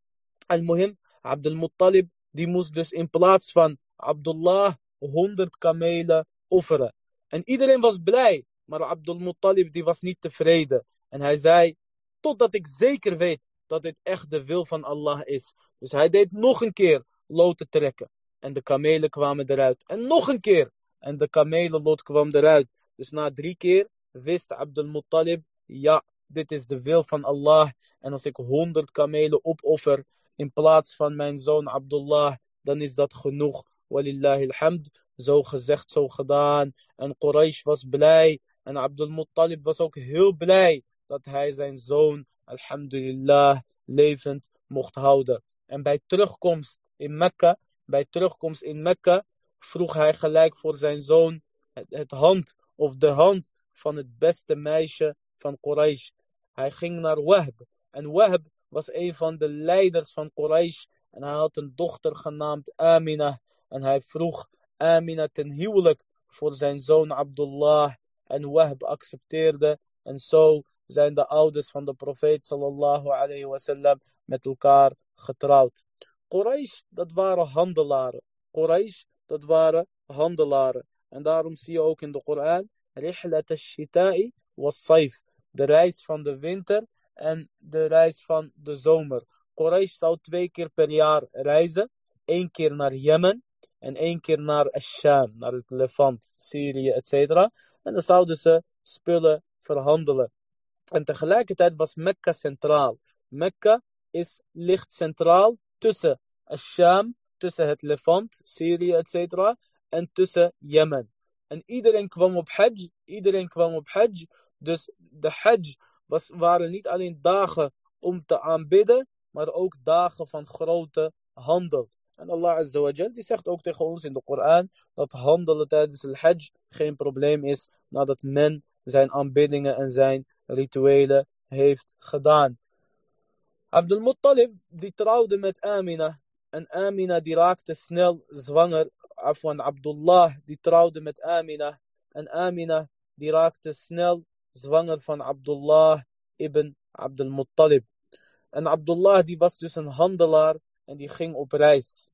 Al-Muhim, Abdul Muttalib, die moest dus in plaats van Abdullah 100 kamelen offeren. En iedereen was blij, maar Abdul Muttalib die was niet tevreden. En hij zei, totdat ik zeker weet dat dit echt de wil van Allah is. Dus hij deed nog een keer loten trekken. En de kamelen kwamen eruit. En nog een keer. En de kamelenlot kwam eruit. Dus na drie keer wist Abdul Muttalib, ja, dit is de wil van Allah. En als ik honderd kamelen opoffer in plaats van mijn zoon Abdullah, dan is dat genoeg. Walillahi alhamd. Zo gezegd, zo gedaan. En Quraysh was blij. En Abdul Muttalib was ook heel blij dat hij zijn zoon, alhamdulillah, levend mocht houden. En bij terugkomst in Mekka, bij terugkomst in Mekka, vroeg hij gelijk voor zijn zoon het, hand of de hand van het beste meisje van Quraysh. Hij ging naar Wahb. En Wahb was een van de leiders van Quraysh. En hij had een dochter genaamd Amina. En hij vroeg Amina ten huwelijk voor zijn zoon Abdullah. En Wahb accepteerde. En zo zijn de ouders van de profeet sallallahu alayhi wasallam met elkaar getrouwd. Quraysh, dat waren handelaren. Quraysh, dat waren handelaren. En daarom zie je ook in de Koran, al-Shita'i was-Saif. De reis van de winter en de reis van de zomer. Quraysh zou twee keer per jaar reizen. Eén keer naar Jemen en één keer naar Asham, naar het Levant, Syrië, etc. En dan zouden ze spullen verhandelen. En tegelijkertijd was Mekka centraal. Mekka is, ligt centraal tussen Asham, tussen het Levant, Syrië, etc. en tussen Jemen. En iedereen kwam op Hajj, iedereen kwam op Hajj. Dus de Hajj was, waren niet alleen dagen om te aanbidden, maar ook dagen van grote handel. En Allah Azza wa die zegt ook tegen ons in de Koran dat handelen tijdens het Hajj geen probleem is nadat men zijn aanbiddingen en zijn rituelen heeft gedaan. Abdul Muttalib die trouwde met Amina en Amina die raakte snel zwanger. Afwan Abdullah die trouwde met Amina en Amina die raakte snel zwanger van Abdullah ibn Abdul Muttalib. En Abdullah die was dus een handelaar en die ging op reis.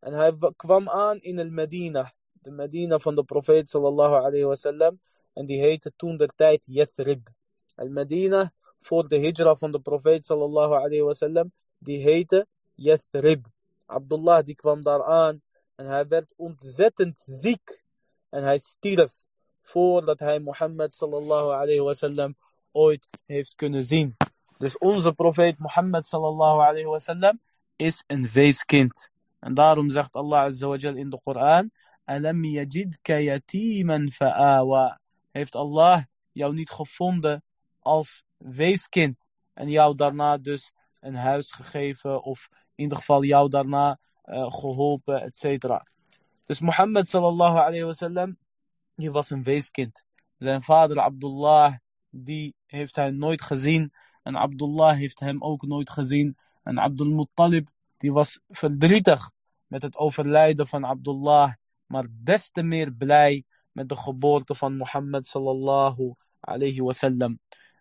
En hij kwam aan in el Medina, de Medina van de profeet sallallahu alayhi wasallam. En die heette toen de tijd Yathrib. El Medina, voor de hijra van de profeet sallallahu alayhi wasallam, die heette Yathrib. Abdullah die kwam daar aan en hij werd ontzettend ziek. En hij stierf voordat hij Mohammed sallallahu alayhi wasallam ooit heeft kunnen zien. Dus onze profeet Mohammed sallallahu alayhi wasallam is een weeskind. En daarom zegt Allah azza in de Koran: Alam yajidka yatiman fa'awa. Heeft Allah jou niet gevonden als weeskind en jou daarna dus een huis gegeven of in ieder geval jou daarna uh, geholpen, etc. Dus Mohammed sallallahu alayhi wasallam, die was een weeskind. Zijn vader Abdullah, die heeft hij nooit gezien. En Abdullah heeft hem ook nooit gezien. En Abdul Muttalib, die was verdrietig met het overlijden van Abdullah. Maar des te meer blij met de geboorte van Mohammed sallallahu alayhi wasallam.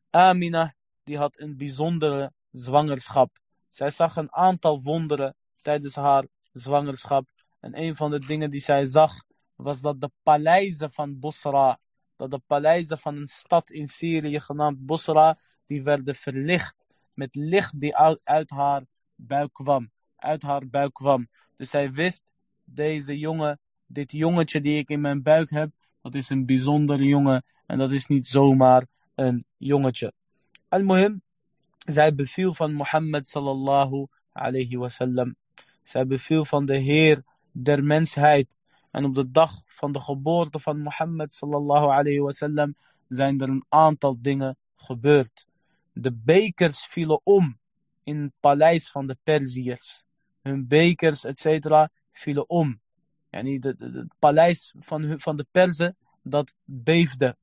Amina, die had een bijzondere zwangerschap. Zij zag een aantal wonderen tijdens haar zwangerschap. En een van de dingen die zij zag, was dat de paleizen van Bosra, dat de paleizen van een stad in Syrië genaamd Bosra, die werden verlicht met licht die uit haar buik kwam. Uit haar buik kwam. Dus zij wist, deze jongen, dit jongetje die ik in mijn buik heb, dat is een bijzondere jongen. En dat is niet zomaar een jongetje. Al-Muhim, zij beviel van Mohammed sallallahu alayhi wasallam. Zij beviel van de Heer der mensheid. En op de dag van de geboorte van Mohammed sallallahu alayhi wasallam zijn er een aantal dingen gebeurd. De bekers vielen om in het paleis van de Perziërs. Hun bekers, etc. vielen om. Yani het paleis van, van de Perzen, dat beefde.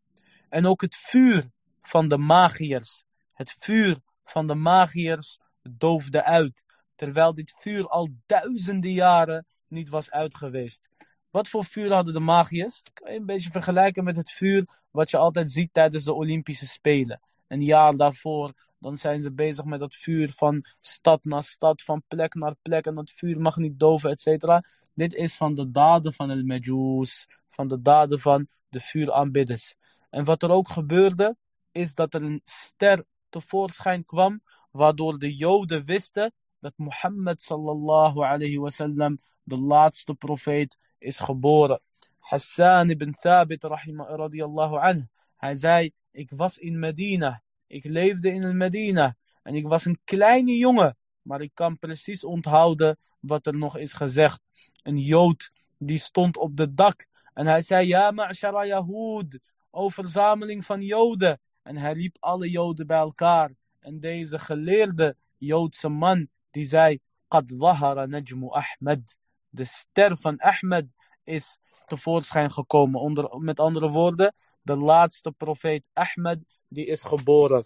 En ook het vuur van de magiërs. Het vuur van de magiërs doofde uit. Terwijl dit vuur al duizenden jaren niet was uitgeweest. Wat voor vuur hadden de magiërs? Kan je een beetje vergelijken met het vuur wat je altijd ziet tijdens de Olympische Spelen. Een jaar daarvoor, dan zijn ze bezig met dat vuur van stad naar stad, van plek naar plek. En dat vuur mag niet doven, et cetera. Dit is van de daden van el Majus, van de daden van de vuuraanbidders. En wat er ook gebeurde, is dat er een ster tevoorschijn kwam, waardoor de Joden wisten dat Mohammed sallallahu alayhi wasallam de laatste profeet is geboren. Hassan ibn Thabit radiyallahu anhu, hij zei, ik was in Medina, ik leefde in Medina en ik was een kleine jongen, maar ik kan precies onthouden wat er nog is gezegd. Een Jood die stond op de dak en hij zei, ja ma'shara Yahood, o verzameling van Joden. En hij riep alle Joden bij elkaar. En deze geleerde Joodse man, die zei, Qad zahara najmu Ahmed. De ster van Ahmed is tevoorschijn gekomen. Onder, met andere woorden, de laatste profeet Ahmed, die is geboren.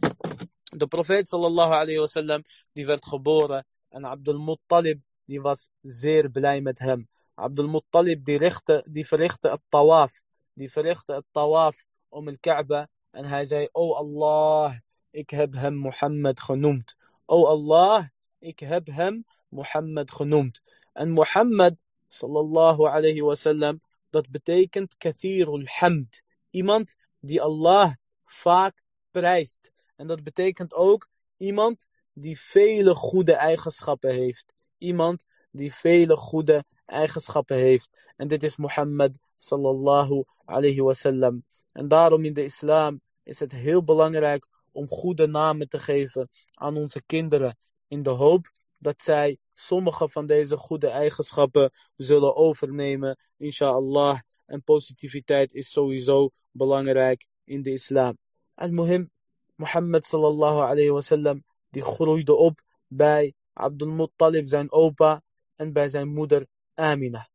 De profeet sallallahu alayhi wasallam, die werd geboren. En Abdul Muttalib, die was zeer blij met hem. Abdul Muttalib, die, richtte, die verrichtte het tawaf. Die verrichtte het tawaf om el Kaaba. En hij zei, O Allah, ik heb hem Mohammed genoemd. O Allah, ik heb hem Mohammed genoemd. En Mohammed, sallallahu alayhi wasallam, dat betekent kathirul hamd. Iemand die Allah vaak prijst. En dat betekent ook iemand die vele goede eigenschappen heeft. Iemand die vele goede eigenschappen heeft. En dit is Mohammed sallallahu alayhi wasallam. En daarom in de islam is het heel belangrijk om goede namen te geven aan onze kinderen. In de hoop dat zij sommige van deze goede eigenschappen zullen overnemen, inshallah. En positiviteit is sowieso belangrijk in de islam. En muhim, Mohammed sallallahu alayhi wasallam, die groeide op bij Abdul Muttalib, zijn opa, en bij zijn moeder Amina.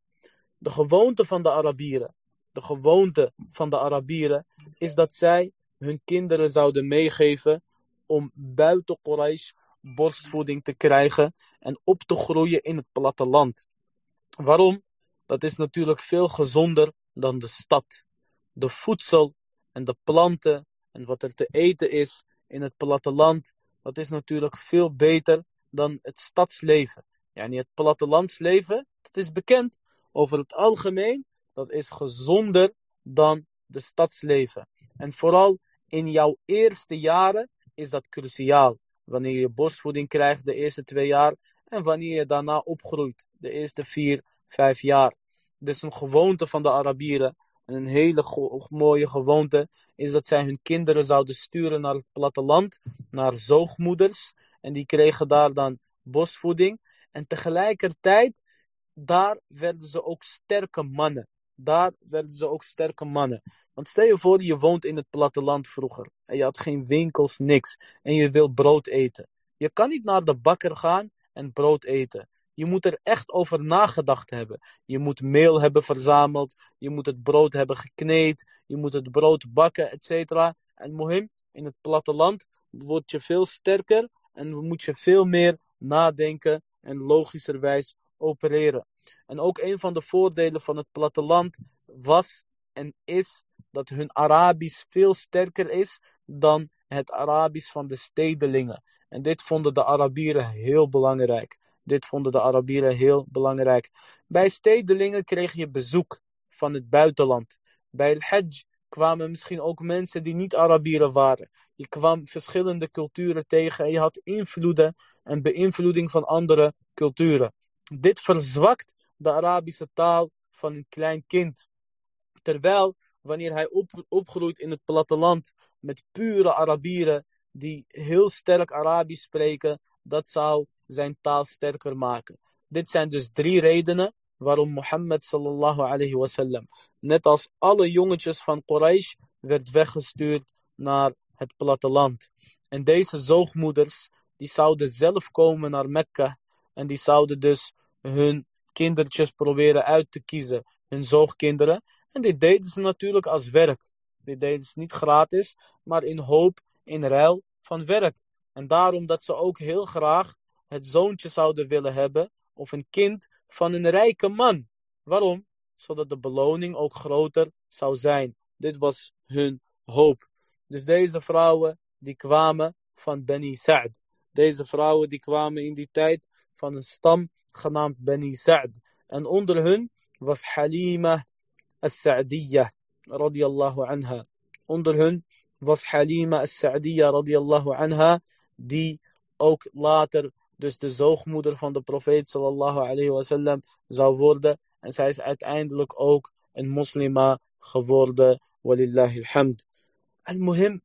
De gewoonte van de Arabieren, de gewoonte van de Arabieren is dat zij hun kinderen zouden meegeven om buiten Quraysh borstvoeding te krijgen en op te groeien in het platteland. Waarom? Dat is natuurlijk veel gezonder dan de stad. De voedsel en de planten en wat er te eten is in het platteland, dat is natuurlijk veel beter dan het stadsleven. Yani het plattelandsleven, dat is bekend over het algemeen, dat is gezonder dan de stadsleven. En vooral in jouw eerste jaren is dat cruciaal. Wanneer je borstvoeding krijgt de eerste twee jaar en wanneer je daarna opgroeit de eerste vier, vijf jaar. Dus een gewoonte van de Arabieren, en een hele mooie gewoonte, is dat zij hun kinderen zouden sturen naar het platteland, naar zoogmoeders. En die kregen daar dan borstvoeding. En tegelijkertijd, daar werden ze ook sterke mannen. Daar werden ze ook sterke mannen. Want stel je voor, je woont in het platteland vroeger. En je had geen winkels, niks. En je wil brood eten. Je kan niet naar de bakker gaan en brood eten. Je moet er echt over nagedacht hebben. Je moet meel hebben verzameld. Je moet het brood hebben gekneed. Je moet het brood bakken, etc. En mohim, in het platteland word je veel sterker. En moet je veel meer nadenken en logischerwijs opereren. En ook een van de voordelen van het platteland was en is dat hun Arabisch veel sterker is dan het Arabisch van de stedelingen. En dit vonden de Arabieren heel belangrijk. Dit vonden de Arabieren heel belangrijk. Bij stedelingen kreeg je bezoek van het buitenland. Bij het Hajj kwamen misschien ook mensen die niet Arabieren waren. Je kwam verschillende culturen tegen en je had invloeden en beïnvloeding van andere culturen. Dit verzwakt de Arabische taal van een klein kind. Terwijl wanneer hij op, opgroeit in het platteland met pure Arabieren die heel sterk Arabisch spreken, dat zou zijn taal sterker maken. Dit zijn dus drie redenen waarom Mohammed sallallahu alayhi wasallam, net als alle jongetjes van Quraysh, werd weggestuurd naar het platteland. En deze zoogmoeders, die zouden zelf komen naar Mekka en die zouden dus hun kindertjes proberen uit te kiezen, hun zoogkinderen. En dit deden ze natuurlijk als werk. Dit deden ze niet gratis, maar in hoop, in ruil van werk. En daarom dat ze ook heel graag het zoontje zouden willen hebben, of een kind van een rijke man. Waarom? Zodat de beloning ook groter zou zijn. Dit was hun hoop. Dus deze vrouwen die kwamen van Beni Sa'd. Deze vrouwen die kwamen in die tijd van een stam genaamd Beni Sa'd. En onder hun was Halima as-Sa'diyah radiyallahu anha. Onder hun was Halima as-Sa'diyah radiyallahu anha, die ook later dus de zoogmoeder van de profeet sallallahu alayhi wasallam zou worden. En zij is uiteindelijk ook een moslima geworden. Walillahi alhamd. Al-Muhim,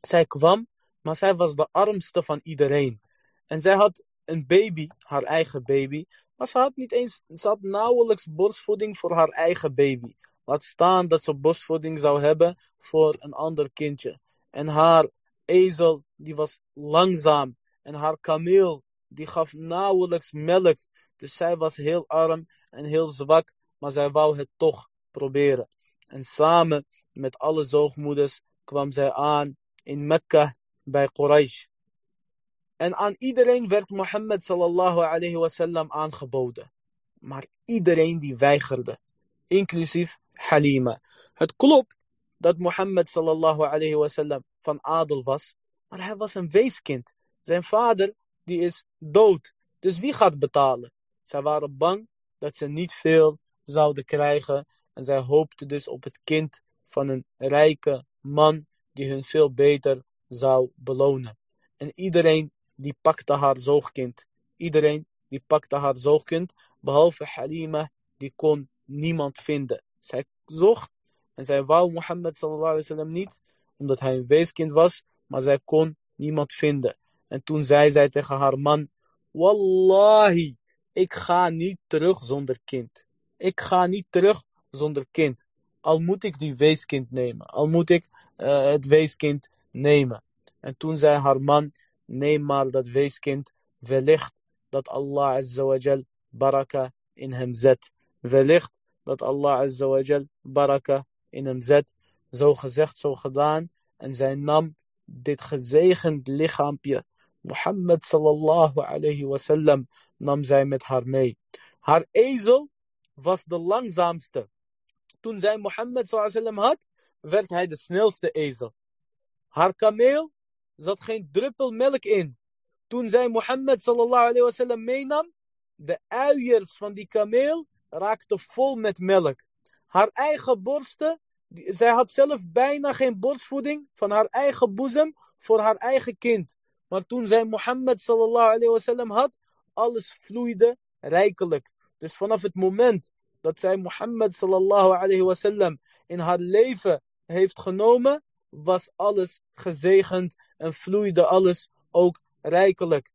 zij kwam, maar zij was de armste van iedereen. En zij had een baby, haar eigen baby. Maar ze had niet eens, ze had nauwelijks borstvoeding voor haar eigen baby. Laat staan dat ze borstvoeding zou hebben voor een ander kindje. En haar ezel, die was langzaam. En haar kameel, die gaf nauwelijks melk. Dus zij was heel arm en heel zwak, maar zij wou het toch proberen. En samen met alle zoogmoeders kwam zij aan in Mekka bij Quraysh. En aan iedereen werd Mohammed sallallahu alayhi wasallam aangeboden. Maar iedereen die weigerde, inclusief Halima. Het klopt dat Mohammed sallallahu alayhi wasallam van adel was. Maar hij was een weeskind. Zijn vader, die is dood. Dus wie gaat betalen? Zij waren bang dat ze niet veel zouden krijgen. En zij hoopten dus op het kind van een rijke man die hun veel beter zou belonen. En iedereen die pakte haar zoogkind. Iedereen die pakte haar zoogkind, behalve Halima, die kon niemand vinden. Zij zocht en zij wou Mohammed sallallahu alaihi wasallam niet, omdat hij een weeskind was, maar zij kon niemand vinden. En toen zei zij tegen haar man, Wallahi, ik ga niet terug zonder kind. Ik ga niet terug zonder kind. Al moet ik die weeskind nemen. Al moet ik uh, het weeskind nemen. En toen zei haar man, neem maar dat weeskind. Wellicht dat Allah azawajal baraka in hem zet. Wellicht dat Allah azawajal baraka in hem zet. Zo gezegd, zo gedaan. En zij nam dit gezegend lichaampje. Mohammed sallallahu alayhi wasallam nam zij met haar mee. Haar ezel was de langzaamste. Toen zij Mohammed sallallahu alayhi wasallam had, werd hij de snelste ezel. Haar kameel zat geen druppel melk in. Toen zij Mohammed sallallahu alayhi meenam, de uiers van die kameel raakten vol met melk. Haar eigen borsten, zij had zelf bijna geen borstvoeding van haar eigen boezem voor haar eigen kind. Maar toen zij Mohammed sallallahu alayhi wasallam had, alles vloeide rijkelijk. Dus vanaf het moment dat zij Mohammed sallallahu alayhi wasallam in haar leven heeft genomen, was alles gezegend en vloeide alles ook rijkelijk.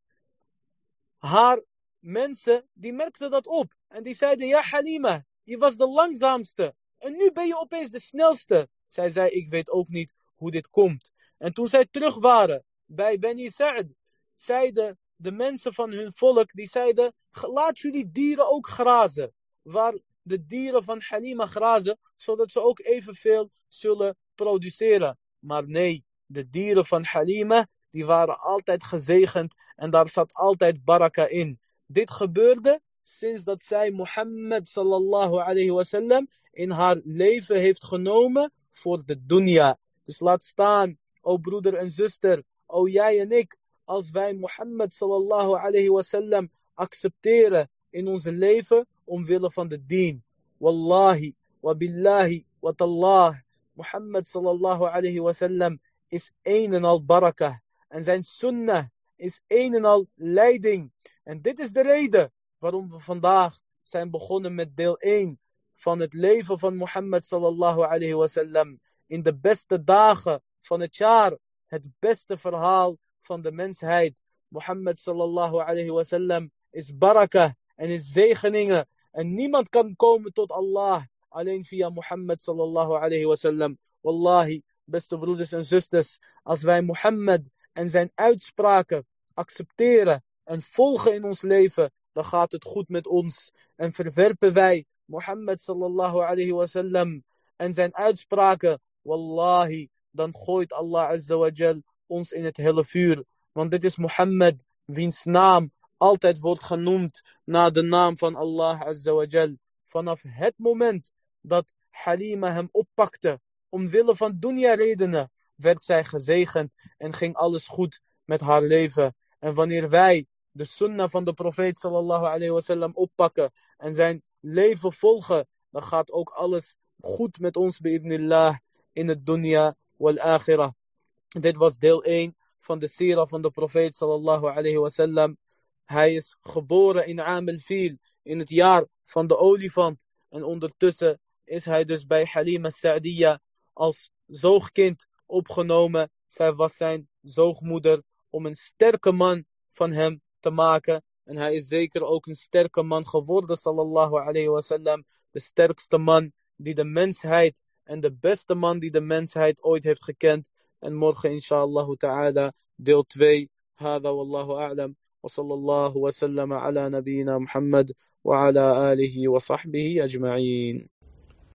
Haar mensen, die merkten dat op. En die zeiden, ja Halima, je was de langzaamste. En nu ben je opeens de snelste. Zij zei, ik weet ook niet hoe dit komt. En toen zij terug waren bij Beni Sa'd, zeiden de mensen van hun volk, die zeiden, laat jullie dieren ook grazen. Waar de dieren van Halima grazen, zodat ze ook evenveel zullen produceren. Maar nee, de dieren van Halima, die waren altijd gezegend en daar zat altijd baraka in. Dit gebeurde sinds dat zij Mohammed sallallahu alayhi wasallam in haar leven heeft genomen voor de dunya. Dus laat staan, o broeder en zuster, o jij en ik, als wij Mohammed sallallahu alayhi wasallam accepteren in ons leven omwille van de dien. Wallahi, wa billahi, wa. Mohammed sallallahu alayhi wasallam is een en al barakah. En zijn sunnah is een en al leiding. En dit is de reden waarom we vandaag zijn begonnen met deel 1 van het leven van Mohammed sallallahu alayhi wasallam. In de beste dagen van het jaar. Het beste verhaal van de mensheid. Mohammed sallallahu alayhi wasallam is barakah en is zegeningen. En niemand kan komen tot Allah alleen via Mohammed sallallahu alayhi wasallam. Wallahi, beste broeders en zusters, als wij Mohammed en zijn uitspraken accepteren en volgen in ons leven, dan gaat het goed met ons. En verwerpen wij Mohammed sallallahu alayhi wasallam en zijn uitspraken, wallahi, dan gooit Allah azza wa jal ons in het hele vuur. Want dit is Mohammed, wiens naam altijd wordt genoemd na de naam van Allah azza wa jal. Vanaf het moment dat Halima hem oppakte, omwille van dunya redenen, werd zij gezegend en ging alles goed met haar leven. En wanneer wij de sunnah van de profeet sallallahu alayhi wasallam oppakken en zijn leven volgen, dan gaat ook alles goed met ons bi'ibnillah in het dunya wal akhirah. Dit was deel 1 van de sira van de profeet sallallahu alayhi wasallam. Hij is geboren in Amel in het jaar van de olifant. En ondertussen is hij dus bij Halima Sa'diya als zoogkind opgenomen. Zij was zijn zoogmoeder om een sterke man van hem te maken. En hij is zeker ook een sterke man geworden, sallallahu alayhi wasallam. De sterkste man die de mensheid en de beste man die de mensheid ooit heeft gekend. En morgen, inshallah ta'ala, deel 2. Hada wallahu a'lam. وصلى الله وسلم على نبينا محمد وعلى آله وصحبه أجمعين.